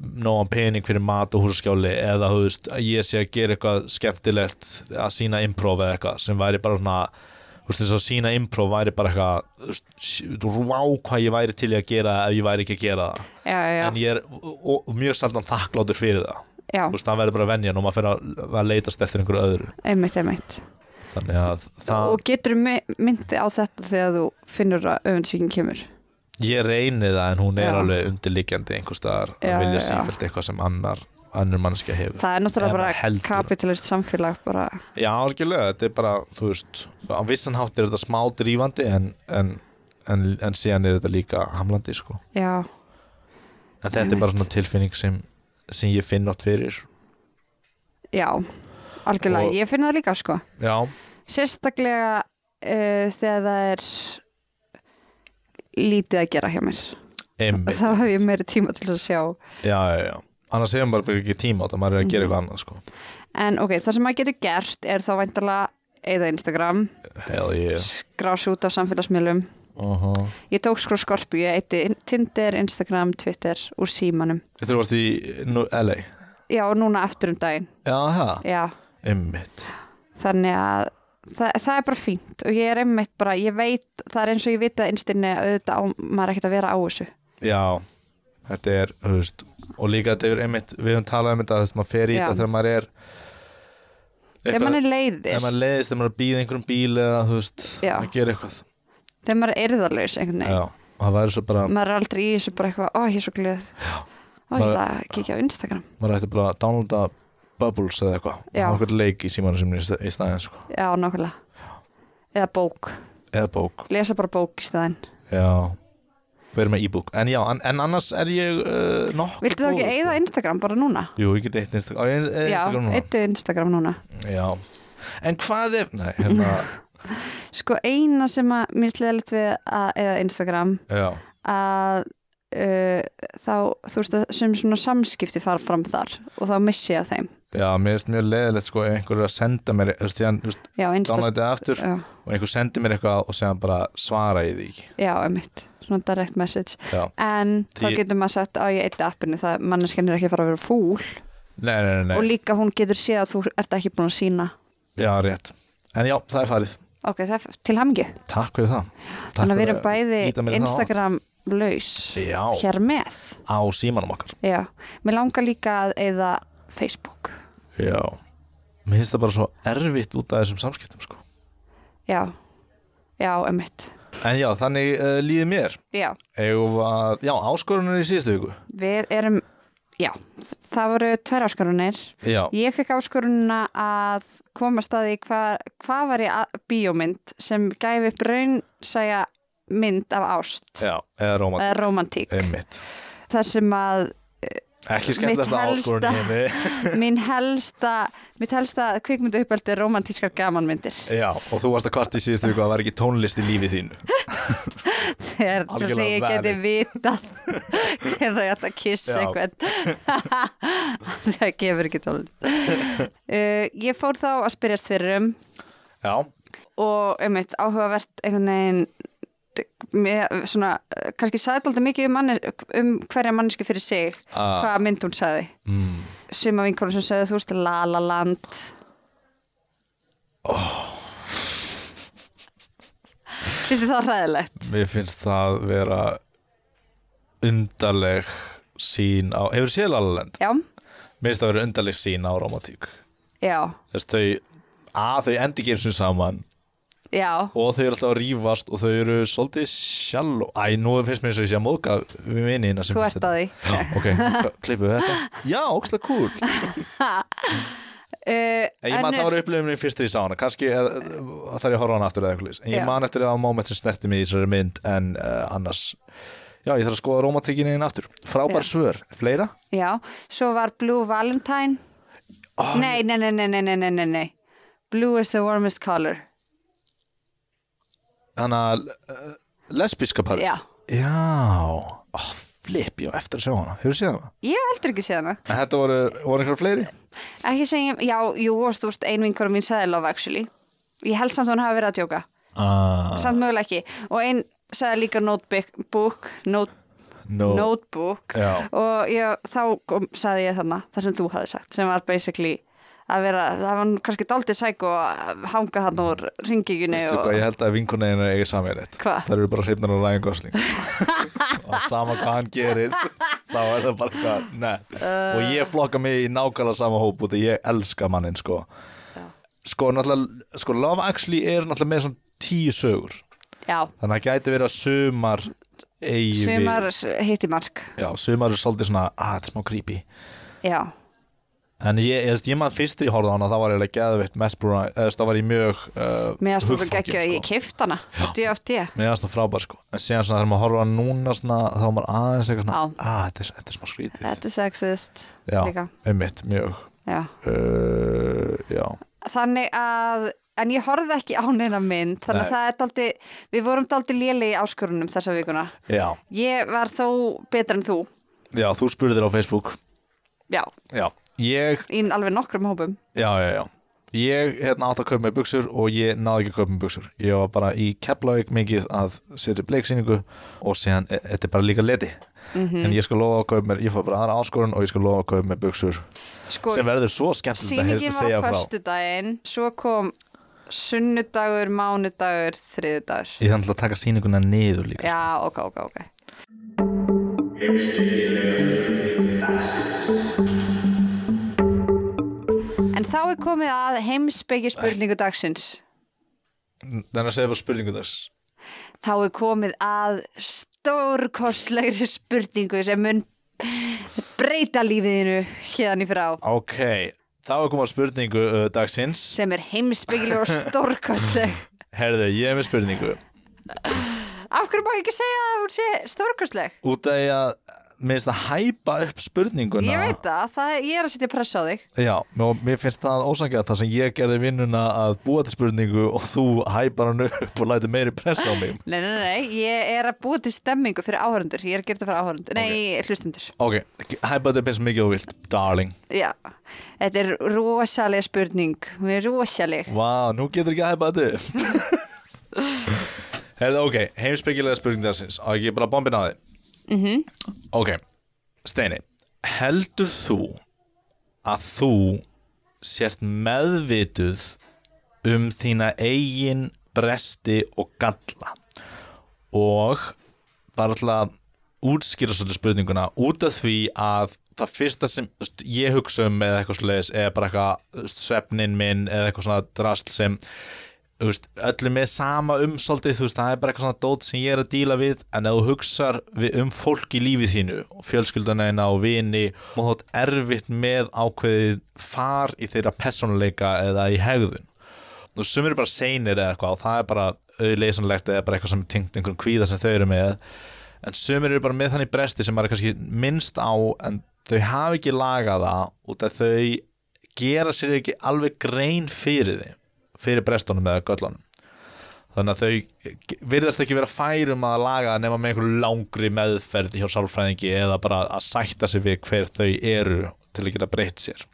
nógan pening fyrir mat og húsaskjáli eða veist, að ég sé að gera eitthvað skemmtilegt að sína improv eða eitthvað sem væri bara svona þú veist, þess að sína improv væri bara eitthvað þú rá hvað ég væri til að gera ef ég væri ekki að gera það. En ég er og, og mjög saldan þakkláttur fyrir það þú veist, það verður bara venjan og maður fyrir að, leitast eftir einhverju öðru. Einmitt, einmitt. Þannig að það, Og getur myndi á þetta þegar þú finnur að öfundsíkin kemur? Ég reyni það en hún er Já. alveg undirliggjandi einhvers staðar. Já, að vilja sífælt eitthvað sem annar annur mannskja hefur. Það er náttúrulega bara kapitalist samfélag bara, Já, algjörlega, þetta er bara, þú veist á vissan hátt er þetta smá drífandi en, en, en, en síðan er þetta líka hamlandi, sko. Já, en þetta er bara svona tilfinning sem, sem ég finn átt fyrir. Já algjörlega, Og- ég finn það líka sko. Já, sérstaklega uh, þegar það er lítið að gera hjá mér. Einmitt. Þá hef ég meiri tíma til að sjá. Já, já, já, annars hefur maður bara ekki tíma á þetta, maður er að gera eitthvað annað, sko. En ok, það sem maður getur gert er þá væntalega eða Instagram, Hell yeah. Skrás út á samfélagsmiðlum uh -huh. ég tók skrá skorpu, ég eitti in- Tinder, Instagram, Twitter úr símanum. Þetta varst í LA já, og núna aftur um daginn. Já, það, já, einmitt. Þannig að það, það er bara fínt og ég er einmitt bara, ég veit það er eins og ég veit að einstinni að auðvitað á maður ekkert að vera á þessu. Já, þetta er, þú veist og líka þetta er einmitt, við höfum talað um þetta þú veist, maður fer í þetta þegar maður er þegar maður er ef leiðist maður leiðist, þegar maður er að býða einhverjum bíl eða, þú veist, að gera eitthvað þegar maður er erðarlaus einhvern veginn. Já, og það væri svo bara maður er aldrei í þessu bara eitthvað, ó ég er svo glöð. Ætla að kíkja á Instagram. maður ætti bara að downloada Bubbles eða eitthvað. Já. og eitthvað leik í símanum sem er í staðin sko. já, nákvæmlega. Eða bók, eða bók, lesa bara bók í staðinn. Já. Verið með e-book, en já, en, en annars er ég uh, nokkuð viltu þá ekki eigða Instagram bara núna? Jú, ég get eitt Instagram, á, ég, já, Instagram núna. eittu Instagram núna. Já, en hvað ef Nei, hérna, sko eina sem að mér sleðilegt við að eða Instagram já. að uh, þá, þú veist að sem svona samskipti fara fram þar og þá missi ég að þeim. Já, mér finnst mjög leðilegt sko einhver er að senda mér, þú veist, já, downloada Insta, þetta aftur já, og einhver sendi mér eitthvað og segja bara svara ég því ekki. Já, emitt svona direct message. Já, en þá Því- getur maður sagt að ég eitti appinu það manneskjan er ekki að fara að vera fúl. Nei, nei, nei. og líka hún getur séð að þú ert ekki búin að sína Já, rétt. En já, það er farið ok, það er til hamingju. Takk fyrir það. Takk þannig að við erum bæði. Instagram laus hér með. Á símanum okkar. Já, mér langar líka að eða Facebook. Já, mér finnst það bara svo erfitt út af þessum samskiptum sko. já, já, emmitt en já, þannig uh, líði mér. Já, að, já, áskorunar í síðustu viku. Við erum já, það voru tvær áskorunir já, ég fikk áskorunina að komast að því hvað hva var í bíómynd sem gæfi upp raunsæja mynd af ást. Já, eða rómat eða romantík þar sem að ekki helsta- áskorun heimi. Mín helsta mitt helsta kvikmyndu uppeldi er romantískar gamanmyndir. Já, og þú varst að kvart í síðustu viku að það var ekki tónlist í lífið þínu. Þegar það sem ég geti vitað hvernig ég ætti að kissa einhvern. Það gefur ekki tólun uh, ég fór þá að spyrjast fyrir um já, og einmitt áhugavert einhvern veginn svona, kannski sagði alltaf mikið um, manni, um hverja manneski fyrir sig Ah. hvaða mynd hún sagði mm. suma vinkonum sem sagði þú veist La La Land finnst þið það hræðilegt? mér finnst það vera undarleg sín á, hefur séð Lalalend? Já, mér finnst það vera undarleg sín á romantík já, þess þau, að þau endi ekki eins og saman Já. og þau eru alltaf að rýfast og þau eru svolítið sjálf Æ, nú finnst mér eins og ég sé að móðka við minniðina sem finnst þetta. Þú ert að því. Ok, klippu þetta. Já, ógslag cool. Uh, Ég man það var upplöfumni fyrst þegar ég sá hana. Kannski uh, þarf ég að horfa hana aftur eða eitthvað Ég já. man eftir það á móment sem snerti mig í þessari mynd en uh, annars Já, ég þarf að skoða romantíkinni inn aftur. Frábær já. svör, fleira? Já, svo var Blue Valentine. Oh, Nei, nei, nei, nei, nei, nei, nei. Blue is the warmest color. Að uh, lesbíska par Já, Já, oh, flip, já, eftir að sjá hana. Hefur séð hana? ég hef heldur ekki séð hana. En þetta voru, voru einhverja fleiri? Ekki segja, já, jú, þú veist, ein vinkur mín sagði Love Actually. Ég held samt að hún hafi verið að djóka. Ah, Samt mögulega ekki. Og ein sagði líka notebook book, note, no. Notebook. Já. Og ég, þá sagði ég þarna Það sem þú hafði sagt Sem var basically að vera Það var kannski daldið sæk og hanga hann úr ringíkunni Veistu og, hvað, ég held að vinkuneginu eigið samverðið Hvað? Það eru bara hrifnar á Ryan Gosling. Og sama hvað hann gerir þá er það bara eitthvað ne. og ég flokka mig í nákvæmlega sama hóp og ég elska mannin sko. Sko náttúrulega sko Love Actually er náttúrulega með svona tíu sögur. Já, þannig að það gæti verið að sumar eigi sumar við. hitti mark. Já, sumar er svolítið svona að þetta er smá creepy. Já, en ég, ég, ég maður fyrst horfði á hana þá var þú veist, þá var ég mjög uh, mér aðstofa hugfangin, geggja sko. Ég keift hana, DFD Mér finnst það frábær sko. En síðan svona þegar maður horfa hana núna svona Þá var maður aðeins eitthvað svona að, þetta, er, þetta er smá skrítið. Þetta er sexist einmitt, mjög. Já. uh, Já, Þannig að En ég horfði ekki á neina mynd Þannig að Nei. það er daldi Við vorum daldi léli í áskorunum þessa vikuna. Já, Ég var þó betra en þú. Já, þú spurðir á Facebook. Já, Já, ég, í alveg nokkrum hópum. Já, já, já. Ég hérna átt að kaupa með buksur og ég náði ekki að kaupa með buksur Ég var bara í Keflavík mikið að setja bleiksýningu og síðan, e- þetta er bara líka leti. En ég skal lofa að kaupa mér, ég fór bara aðra áskorun og ég skal lofa að kaupa með buksur Sko, sem verður svo skemmtilegt að sýningin heyra- var segja á frá. föstudaginn Svo kom sunnudagur, mánudagur, þriðudagur Ég þannig að taka sýninguna niður líka sko. Já, ok, ok, ok En þá er komið að heimsbyggi spurningu dagsins. Þannig að segja bara spurningu þess Þá er komið að stórkostlegri spurningu sem mun breyta lífiðinu hérðan í frá. Ok, þá er komað spurningu uh, dagsins. Sem er heimsbyggileg og stórkostleg. Herðu, ég er með spurningu. Af hverju má ég ekki segja að hún sé stórkostleg? Út af að minnst að hæpa upp spurninguna. Ég veit það, það er, ég er að setja press á þig. Já, og mér finnst það ósangjart þar sem ég gerði vinnuna að búa til spurningu og þú hæpar hann upp og læti meiri press á mig. Nei, nei, nei, ég er að búa til stemmingu fyrir áhörundur Ég er að gera þetta fyrir áhörundur, nei, hlustundur Ok, hæpa þetta eins mikið og vilt, darling. Já, þetta er rosalega spurning. Hún er rosaleg. Vá, nú getur ekki að hæpa þetta upp. Ok, heimspekilega spurning þessins og ekki bara bombin á þið mm Ok, Steini heldur þú að þú sért meðvituð um þína eigin bresti og galla? Og bara alltaf útskýra svolítið spurninguna út af því að það fyrsta sem veist, ég hugsa um eða eitthvað svoleiðis er bara eitthvað svefnin minn eða eitthvað svona drasl sem veist, öllum er sama um svolítið, veist, það er bara eitthvað svona dót sem ég er að díla við, en ef þú hugsar við um fólk í lífið þínu og fjölskyldunæna og vini og þótt erfitt með ákveðið far í þeirra persónuleika eða í hegðun. Og sumir eru bara seinir eða eitthvað og það er bara auðleysanlegt eða bara eitthvað sem er tengt einhverjum kvíða sem þau eru með en sumir eru bara með þannig bresti sem maður er kannski minnst á en þau hafa ekki lagað það út af þau gera sér ekki alveg grein fyrir því fyrir brestunum eða göllunum. Þannig að þau virðast ekki vera færum að laga nema með einhverju langri meðferð hjá sálfræðingi eða bara að sætta sig við hver þau eru til að geta breytt sér.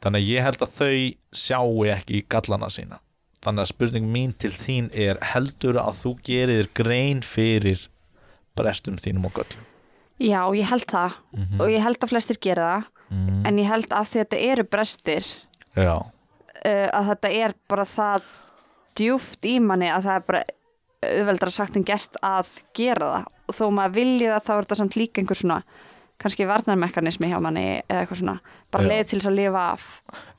Þannig að ég held að þau sjáu ekki gallana sína. Þannig að spurning mín til þín er heldur að þú gerir grein fyrir brestum þínum og göllum? Já, ég held það. Mhm. og ég held að flestir gera það. Mm. en ég held að þetta eru brestir Já, uh, að þetta er bara það djúft í manni að það er bara auðveldra sagt en gert að gera það. Og þó maður vilji það þá er þetta samt líka einhver svona kannski varnarmekanismi hjá manni eða eitthvað svona, bara leið til þess að lifa af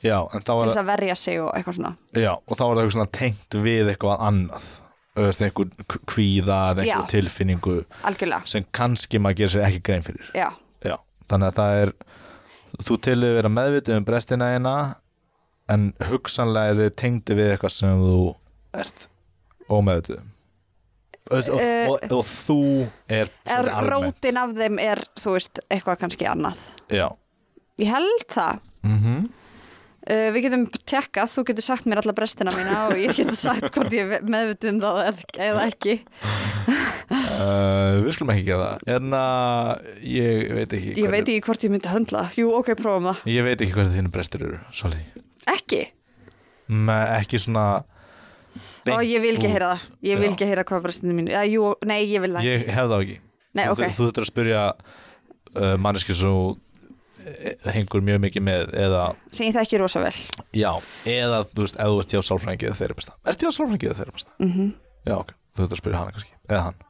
já, til þess að verja sig og eitthvað svona. Já, og þá var það eitthvað svona tengt við eitthvað annað. Öðvist, einhver kvíða eða einhver Já. tilfinningu algjörlega, sem kannski maður gerir sér ekki grein fyrir. Já, Já, þannig að það er þú tilur vera meðvitið um brestina eina en hugsanlega er þið tengdi við eitthvað sem þú ert ómeðvitið um. Og, og, Eh, og, og þú er svolítið almennt. rótin af þeim er þú veist, eitthvað kannski annað. Já. Ég held það. Mm Uh, við getum tjekkað, þú getur sagt mér alla brestina mína og ég getur sagt hvort ég er meðvitið um það eða, eða ekki. Uh, Við skulum ekki gera það. En að ég veit ekki Ég veit ekki hvort ég myndi höndla. Það. Jú, ok, prófum það. Ég veit ekki hvað þínu brestir eru Sorry Ekki? Með ekki svona Ó, ég vil ekki heyra það. Ég vil ekki heyra hvað brestinu mínu Já, jú, nei, ég vil það ekki. Ég hef það ekki. Nei, Þú- ok, Þú þurftur að spyrja uh, manneski sem þú, eh, hengur mjög mikið með eða, sem ég þekki rosa vel. Já, eða þú veist, ef þú ert hjá sálfræðingi eða þeirra besta Ertu hjá sálfræðingi eða þeirra besta? mm Já, ok, þú þurftur að spyrja hana kannski eða hann.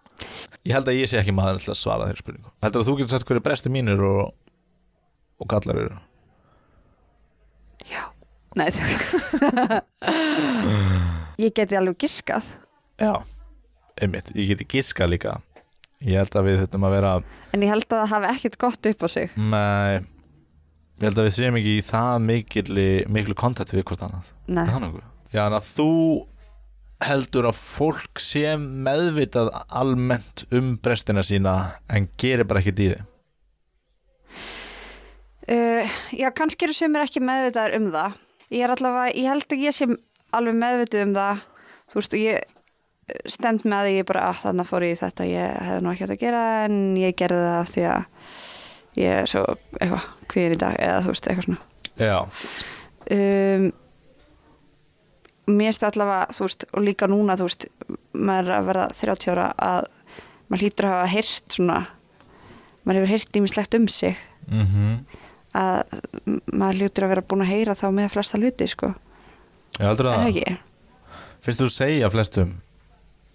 Ég held að ég sé ekki maður til að svara þeirra spurningu. Heldur að þú getur sagt hverju bresti mínir og, og gallar eru? Já Nei, Ég geti alveg giskað. Já, einmitt, ég geti giska líka. Ég held að við þurfum að vera En ég held að það hafi ekkert gott upp á sig. Nei, ég held að við séum ekki í það miklu kontakt við hvort annað. Nei? Já, en að þú heldur að fólk sé meðvitað almennt um brestina sína en gerir bara ekkert í þið uh, Já, kannski eru sumir ekki meðvitaðar um það Ég er allavega, ég held að ég sé alveg meðvitið um það. Þú veist, og ég eh, stend með því ég bara, að þannig fór ég í þetta ég hefði nú ekki hægt að gera en ég gerði það af því að ég er svo eitthvað kvíðin í dag eða þú veist, eitthvað svona. Já, um, mér það allavega þú veist, og líka núna þú veist maður að vera 30 ára að maður hlýtur að hafa heyrt svona maður hefur heyrt ímislegt um sig. Mm að maður hlýtur að vera búin að heyra þá með flesta hluti sko, ég heldur að Finnst þú segja flestum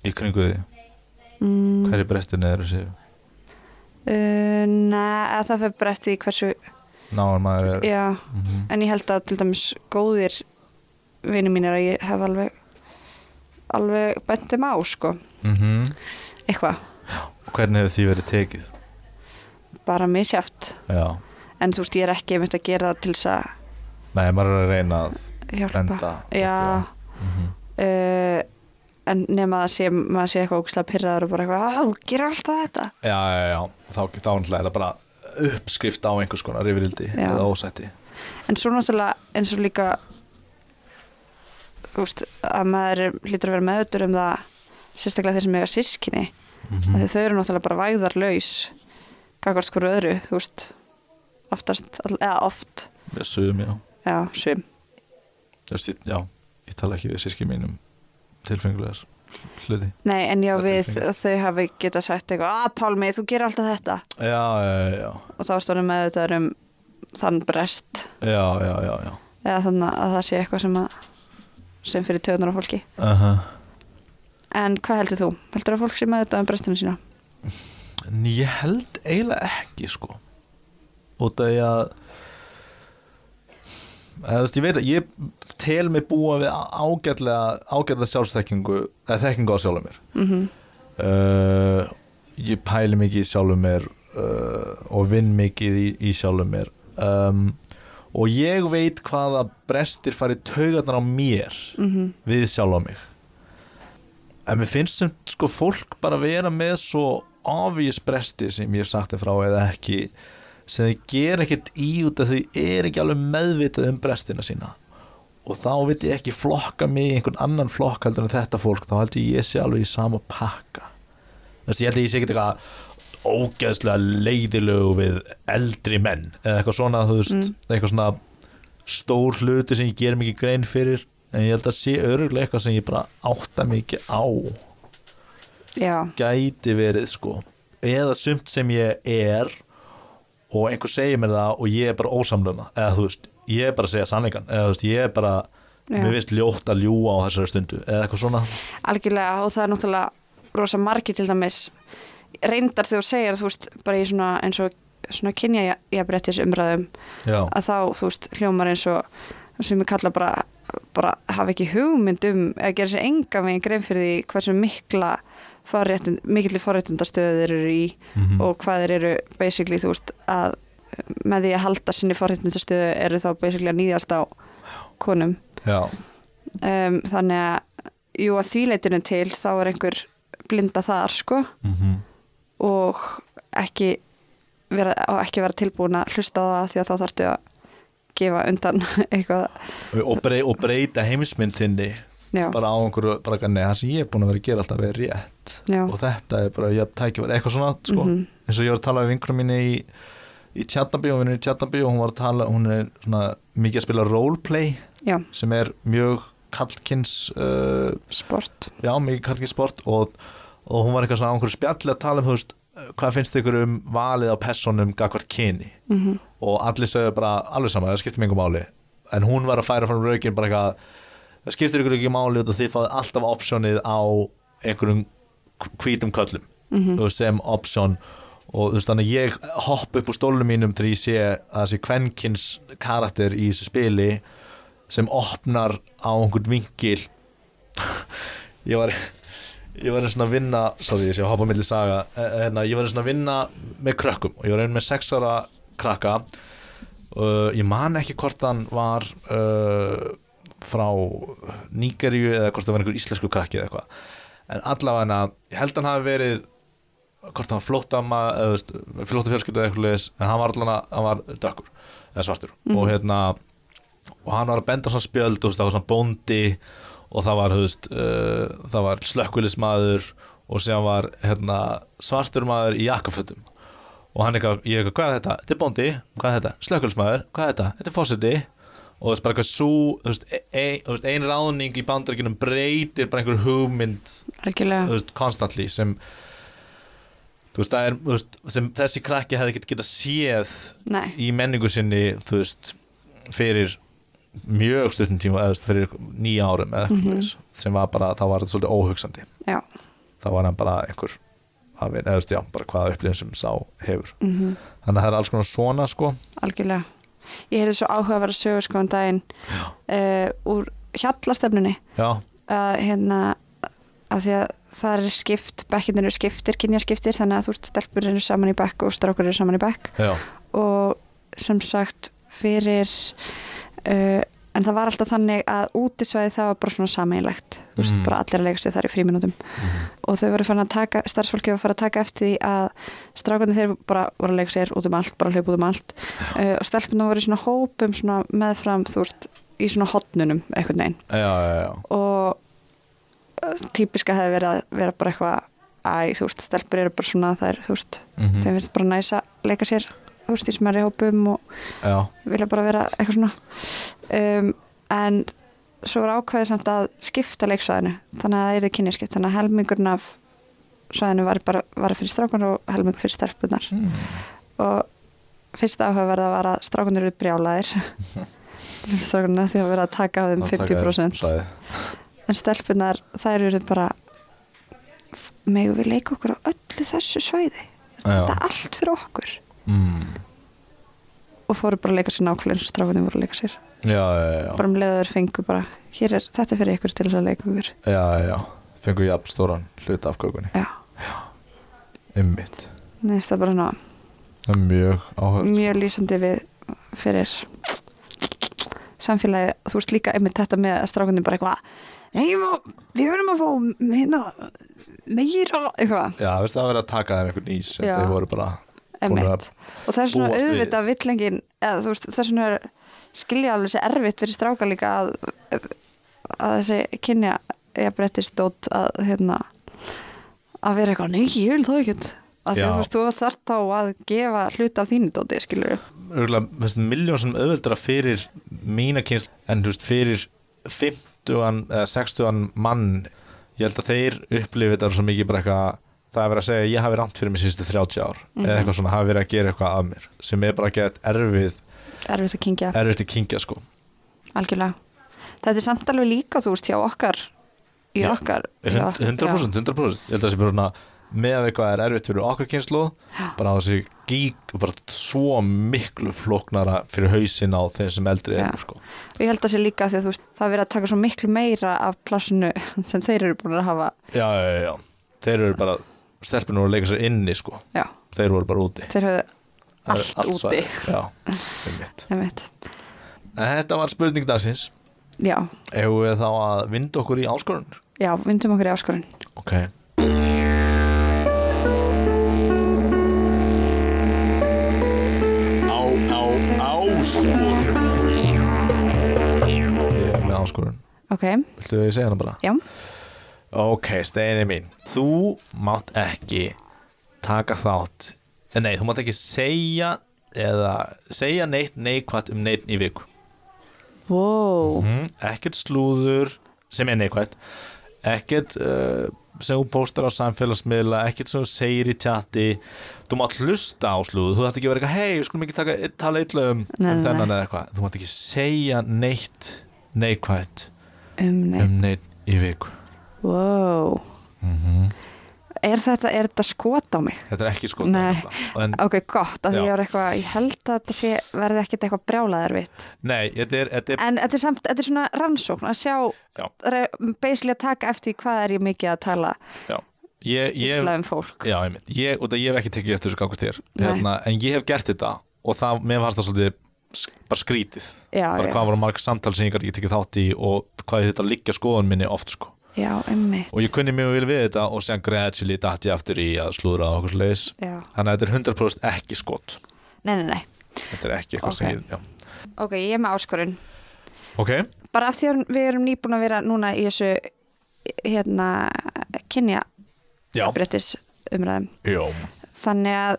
í kringu því mm, hverju brestinni eru séu uh, Nei, að það fyrir bara eftir því hversu náðan maður er. Já, mm en ég held að til dæmis góðir vinni mínir að ég hef alveg alveg bent þeim á sko. -hmm. eitthvað, Hvernig hefur því verið tekið? bara misjáft Já, en þú veist, ég er ekki einmitt að gera það til þess að nei, maður er að reyna að hjálpa. benda já, mm -hmm. uh, en nema að sé, maður sé eitthvað ógæslega pyrraður og bara eitthvað, að þú gerir alltaf þetta. Já, já, já, þá náttúrulega er það bara uppskrift á einhvers konar yfirildi eða ósætti. En svo náttúrulega eins og líka þú veist, að maður hlýtur að vera meðutur um það sérstaklega þeir sem eiga sískinni mm mm. þau eru náttúrulega bara væðarlaus kakvart hverju öðru, þú veist oftast, eða oft. Sögum, já. Já, sum. Þú Já, ég tala ekki við síski mínum tilfengulegar hluti. Nei, en já, er við, þau hafi geta sagt eitthvað, að Pálmi, þú gerir alltaf þetta. Já, já, já, og þá stóðum með þetta um þann brest. Já, já, já, já. eða þannig að það sé eitthvað sem að sem fyrir töðunar á fólki. Uh en hvað heldur þú? Heldur að fólk sé með þetta um brestinu sína? Ég held eiginlega ekki sko út af því að eða, þú veist, ég veit að ég tel mig búa við ágætlega ágætlega sjálfsþekkingu eða þekkingu á sjálfum mér. Mm uh, ég pæli mikið í sjálfum mér uh, og vinn mikið í, í sjálfum mér. Um, og ég veit hvaða brestir fari taugarnar á mér mhm, við sjálf á mig. En mér finnst sem sko fólk bara vera með svo obvious bresti sem ég hef sagt þér frá eða ekki sem þau ger ekkert í út að þau er ekki alveg meðvitað um brestina sína. Og þá veit ég ekki flokka mig í einhvern annan flokk heldur en þetta fólk. Þá held ég sé alveg í sama pakka. Þess að ég held ég sé ekkert eitthvað ógeðslega leiðilegu við eldri menn eða eitthvað svona þú veist, Mm. eitthvað svona stór hluti sem ég ger mikið grein fyrir. En ég held að sé öruglega eitthvað sem ég bara átta mikið á. Já, gæti verið sko. Eða sumt sem ég er og einhver segir mér það og ég er bara ósamluna eða þú veist, ég er bara að segja sannleikan eða þú veist, ég er bara, Já. mér finnst ljótt að ljúa á þessari stundu. Eða eitthvað svona. Algjörlega og það er náttúrulega rosa margir til dæmis. Reyndar þegar þú segir þú veist bara í svona eins og svona kynja jafnréttis umræðum já, að þá þú veist hljómar eins og sem ég kalla bara bara hafa ekki hugmynd um eða gera sér enga megin grein fyrir því hversu mikla forréttind, mikilli forréttindastöðu þeir eru í Mhm. og hvað þeir eru basically þú veist að með því að halda sinni forréttindastöðu eru þá basically að nýðast á konum. Um, þannig að jú að þvíleitinu til þá er einhver blinda þar sko. Mm og ekki vera, og ekki vera tilbúin að hlusta á það því að þá þarftu að gefa undan eitthvað. Og, brey, og breyta heimsmynd þinni já, bara á einhverju, bara eitthvað, nei, það sem ég er búin að vera að gera alltaf verið rétt. Já, og þetta er bara, ég tækja verið eitthvað svona sko, Mhm. eins og ég var að tala við vinkurum mínu í í Tjarnabí, hún er í Tjarnabí og hún var að tala, hún er svona mikið að spila roleplay já, sem er mjög kallkins uh, sport. Já, mikið kallkins sport og, og hún var eitthvað svona á einhverju spjalli að tala um, veist, hvað finnst ykkur um valið á personum gagvart kyni? Mm og allir sögðu bara alveg sama, það skiptir mig einhver máli. En hún var að færa fram raukin bara eitthvað það skiptir ykkur ekki máli og þið fáið alltaf optionið á einhverjum hvítum köllum. Þú veist, sem option. Og þú veist þannig að ég hopp upp úr stólunum mínum þegar ég sé að þessi kvenkins karakter í þessu spili sem opnar á einhvern vinkil. Ég var ég var einu svona að vinna sorry, ég hoppa milli saga eh, hérna, ég var einu svona að vinna með krökkum og ég var einu með sexara krakka. Uh, ég man ekki hvort hann var uh, frá Nígeríu eða hvort það var einhver íslensku krakki eða eitthvað en allavega ég held að hann hafi verið hvort hann var flóttama eða þú veist, flótta fjölskyldu eða eitthvað leis en hann var allavega, hann var dökkur eða svartur Mhm. og hérna og hann var að benda svona spjöld veist, það var svona bóndi og það var, veist, uh, það var slökkvilismadur og sem var hérna, svartur maður í jakkafötum og hann eitthvað, ég eitthvað, hvað er þetta? Þetta er bóndi, hvað er þetta? Slökkvilismadur, hvað er þetta? Þetta er fósiti og þú veist, bara eitthvað svo, þú veist, e- e- þú veist, ein ráðning í bandaríkjunum breytir bara einhver hugmynd algjörlega. þú veist, constantly sem þú veist, það er, þú veist, sem þessi krakki hefði ekki getað séð Nei, í menningu sinni, þú veist fyrir mjög stundin tíma eða þú veist, fyrir nýja árum eða eitthvað mm sem var bara, þá var þetta svolítið óhugsandi. Já. Þá var hann bara einhver af, eða þú veist, já, bara hvaða upplifin sem sá hefur. Mm þannig að það er alls konar svona sko. Algjörlega ég heyrði svo áhuga að vera sögur sko um daginn uh, úr hjallastefnunni. Að hérna að því að það er skipt, bekkinir eru skiptir, kynjaskiptir þannig að þú veist stelpur eru saman í bekk og strákur eru saman í bekk. Já, og sem sagt fyrir uh, en það var alltaf þannig að útisvæði það var bara svona sameinlegt þú veist, Mhm. bara allir að leika sér þar í fríminútum og þau voru fann að taka, starfsfólki var að fara að taka eftir því að strákunni þeir bara voru að leika sér út um allt, bara hlaup út um allt. Uh, og stelpunum voru í svona hópum svona meðfram, þú veist, í svona hotnunum já, já. og uh, típiska hefði verið að vera bara eitthvað æ, þú veist, stelpur eru bara svona þær, þú veist, Mm þeim finnst bara næs að leika sér, veist, í smerri hópum og já. vilja bara vera eitthvað svona um, en svo var ákveðið samt að skipta leiksvæðinu þannig að það er kynjaskipt þannig að helmingurinn af svæðinu var bara var fyrir strákunar og helmingur fyrir stelpunar Mm. og fyrsta áhugaverða var að strákunar eru brjálæðir strákunar því að vera að taka af þeim Að taka 50% svæði. en stelpunar þær eru bara megum við leika okkur á öllu þessu svæði Já. þetta er allt fyrir okkur mm. og fóru bara að leika sér nákvæmlega eins og strákunum voru að leika sér. Já, já, já, bara um leiður fengu bara hér er þetta er fyrir ykkur til þess að leika ykkur. Já, já. Fengu jafn stóran hluta af kökunni. Já, Einmitt. Neðst það bara ná er mjög áhört mjög lýsandi við fyrir samfélagi þú veist líka einmitt þetta með að strákunum bara eitthvað við verðum að fá hérna, meira eitthvað. Já, veist það að vera að taka þeim einhvern ís. Þeir voru bara að og það er svona við. auðvitað villengin eða þú veist það er svona skilja alveg sér erfitt fyrir stráka líka að, að þessi kynja ég breyttist dót að hérna að vera eitthvað, nei ég vil það ekkert. Að þú veist, þú þarft þá að gefa hluta af þínu dóti, skilur örgulega miljón sem auðveldara fyrir mína kynst en þú veist fyrir 50 eða 60 mann ég held að þeir upplifi þetta svo mikið bara eitthvað það er verið að segja að ég hafi rámt fyrir mig síðustu 30 ár. Eða eitthvað svona hafi verið að gera eitthvað af mér sem er bara að geta erfið erfitt að kingja, erfið til kingja sko. Algjörlega. Þetta er samt alveg líka, þú veist, hjá okkar í Já, okkar Hund- 100%, 100% ég held að það sé bara svona með að eitthvað er erfitt fyrir okkar kynslu bara á þessi gík bara svo miklu flóknara fyrir hausin á þeim sem eldri Já. er sko. og ég held að sé líka því að veist, það er verið að taka svo miklu meira af plassinu sem þeir eru búin að hafa. Já, já, já, já. þeir eru bara stelpunum voru að leika sér inni sko. já, þeir voru bara úti. Þeir höfðu er allt úti. já, einmitt. einmitt. En þetta var spurning dagsins. Já, Hefur við þá að vinda okkur í áskorun já, vindum okkur í áskorun Ok. Á, á, áskorun Ég er með áskorun ok, Viltu ég segja hana bara? já, Ok, steini mín Þú mátt ekki taka þátt eh, Nei, þú mátt ekki segja eða segja neitt neikvætt um neitt í viku. Wow mm, Ekkert slúður sem er neikvætt Ekkert uh, sem þú póstar á samfélagsmiðla ekkert sem þú segir í chati. Þú mátt hlusta á slúður þú þarf ekki að vera eitthvað, hei, við skulum ekki taka, tala illa um, um þennan eða eitthvað. Þú mátt ekki segja neitt neikvætt um neitt, um neitt í viku wow. Er þetta, er þetta skot á mig? þetta er ekki sko Nei. en, ok, gott, ég var eitthvað ég held að þetta sé, verði ekkit eitthvað brjálaðar vitt nei, þetta er, þetta er en þetta er samt, þetta er svona rannsókn að sjá, að taka eftir hvað er ég mikið að tala já, ég, ég, um já, ég, ég hef ekki tekið eftir þessu þér Nei. hérna, en ég hef gert þetta og það, mér fannst það svolítið bara skrítið. Já, bara hvað voru marg samtal sem ég ekki tekið þátt í og hvað þetta liggja skoðun minni oft sko já, emmitt og ég kunni mjög vel við þetta og sem gradually dætt ég aftur í að slúðra á okkur leis já. þannig að þetta er 100% ekki skott nei, nei, nei, þetta er ekki eitthvað sem Ok. ég já. ok, ég er með áskorun ok, bara af því að við erum nýbúin að vera núna í þessu hérna kynja já, brettis umræðum já. þannig að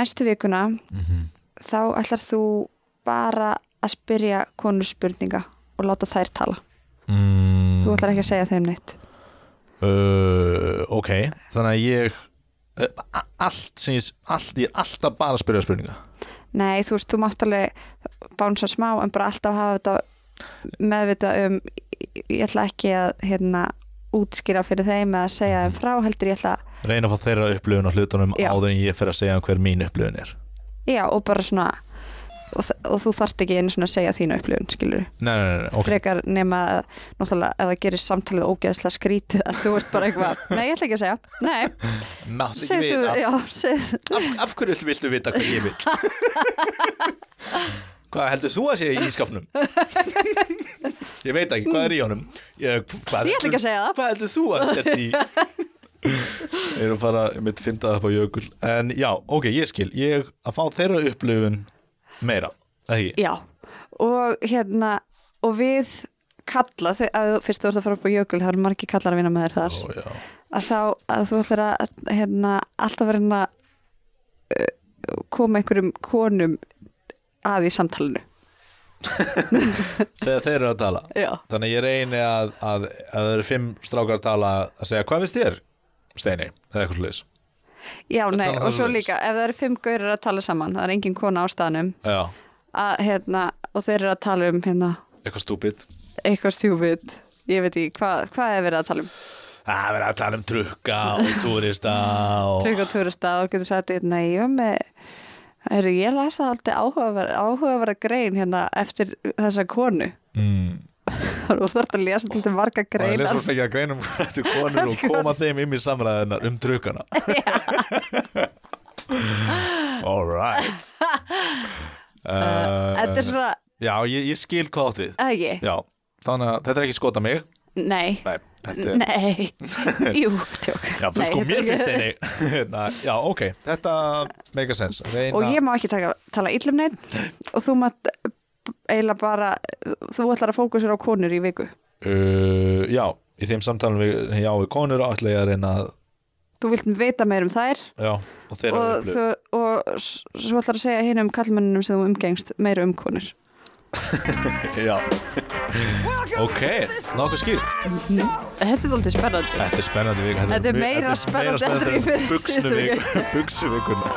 næstu vikuna Mhm. þá ætlar þú bara að spyrja konur spurninga og láta þær tala Mm, þú ætlar ekki að segja þeim neitt? Uh, ok. Þannig að ég uh, allt ég, allt, ég er alltaf bara að spyrja spurninga. Nei, þú veist, þú mátt alveg bánsa smá en bara alltaf hafa þetta meðvita um ég ætla ekki að hérna útskýra fyrir þeim eða segja þeim frá heldur ég ætla reyna að fá þeirra upplifun á hlutunum áður en ég fer að segja um hver mín upplifun er. Já, og bara svona og, og þú þarft ekki einu svona að segja þínu upplifun skilur nei, nei, nei, nei, ok. Frekar nema náttúrulega ef það gerir samtalið ógeðslega skrítið að þú ert bara eitthvað, nei ég ætla ekki að segja nei, Mátt ekki segð þú, já, af, af hverju viltu, vita hvað ég vil? Hvað heldur þú að segja í ískapnum ég veit ekki, hvað er í honum? Ég, hvað Ég ætla ekki að segja það. hvað heldur þú að setja í? Ég er að fara ég mitt finna það upp á jökul en já, ok, ég skil, ég að fá þeirra upplifun meira, ekki? Já, og hérna og við kalla þú- fyrst þú ert að fara upp á jökul það eru margir kallar að vinna með þér þar. Ó, að þá, að þú ætlar að hérna, alltaf verið að uh, koma einhverjum konum að í samtalinu. Þegar þeir eru að tala. Já, þannig ég reyni að, að, að það eru fimm strákar að tala að segja, hvað finnst þér, Steini? Eða eitthvað sluðis já nei, og svo líka ef það eru fimm gaurir að tala saman, það er engin kona á staðnum að, hérna, og þeir eru að tala um hérna, eitthvað stúpid. eitthvað stjúpid ég veit ekki, hvað, hvað er verið að tala um? Það er verið að tala um trukka og túrista og... trygg og turista og getur sagt nei, ég var með Heru, ég lasa alltaf áhugaverð áhugaverð grein hérna eftir þessa konu. Mm. Og þú þarft að lesa til marga Það er greinar. svo mikið að greinum eftir konur og koma þeim inn í samræðina um trukkana All right. Uh, Þetta er svona, Já, ég, ég skil hvað átt við. Ekki? Já, þannig að þetta er ekki skota mig. Nei, Nei, þetta nei. Jú, tjók. Já, þú sko, þetta mér finnst Hérna, Já, ok, þetta make a sense. Reyna, Og ég má ekki taka, tala illum neitt og þú mátt eiginlega bara þú ætlar að fókusur á konur í viku? Uh, Já, í þeim samtalum við, já, við konur ætla ég að reyna að þú vilt vita meir um þær? Já, og og, þú, og svo ætlar að segja hinn um kallmennunum sem þú umgengst meira um konur? Já. Ok, nokkuð skýrt. Þetta er alltaf spennandi. Þetta er spennandi vik Þetta er meira spennandi heldur en í fyrir síðustu viku. Buxuvikuna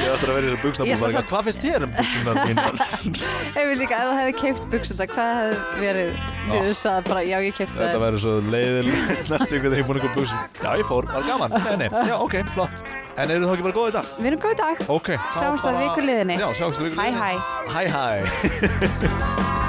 Ég ætla að vera í þessu Ég samt- Hvað finnst þér um buxunar mínar? Ef við líka, ef þú hefði keift buksunda, hvað hefði verið niðurstaða bara, já ég Þetta það verður svo leiðil Næstu ykkur þegar ég búin ykkur buxum Já, ég fór, var gaman. Nei, nei, já, ok, flott. En eru þú ekki bara góð í dag? Við erum góð dag. Ok, þá Sjáumst að bara- viku liðinni. Já, sjáumst að viku Hæ, liðinni Hæ, hæ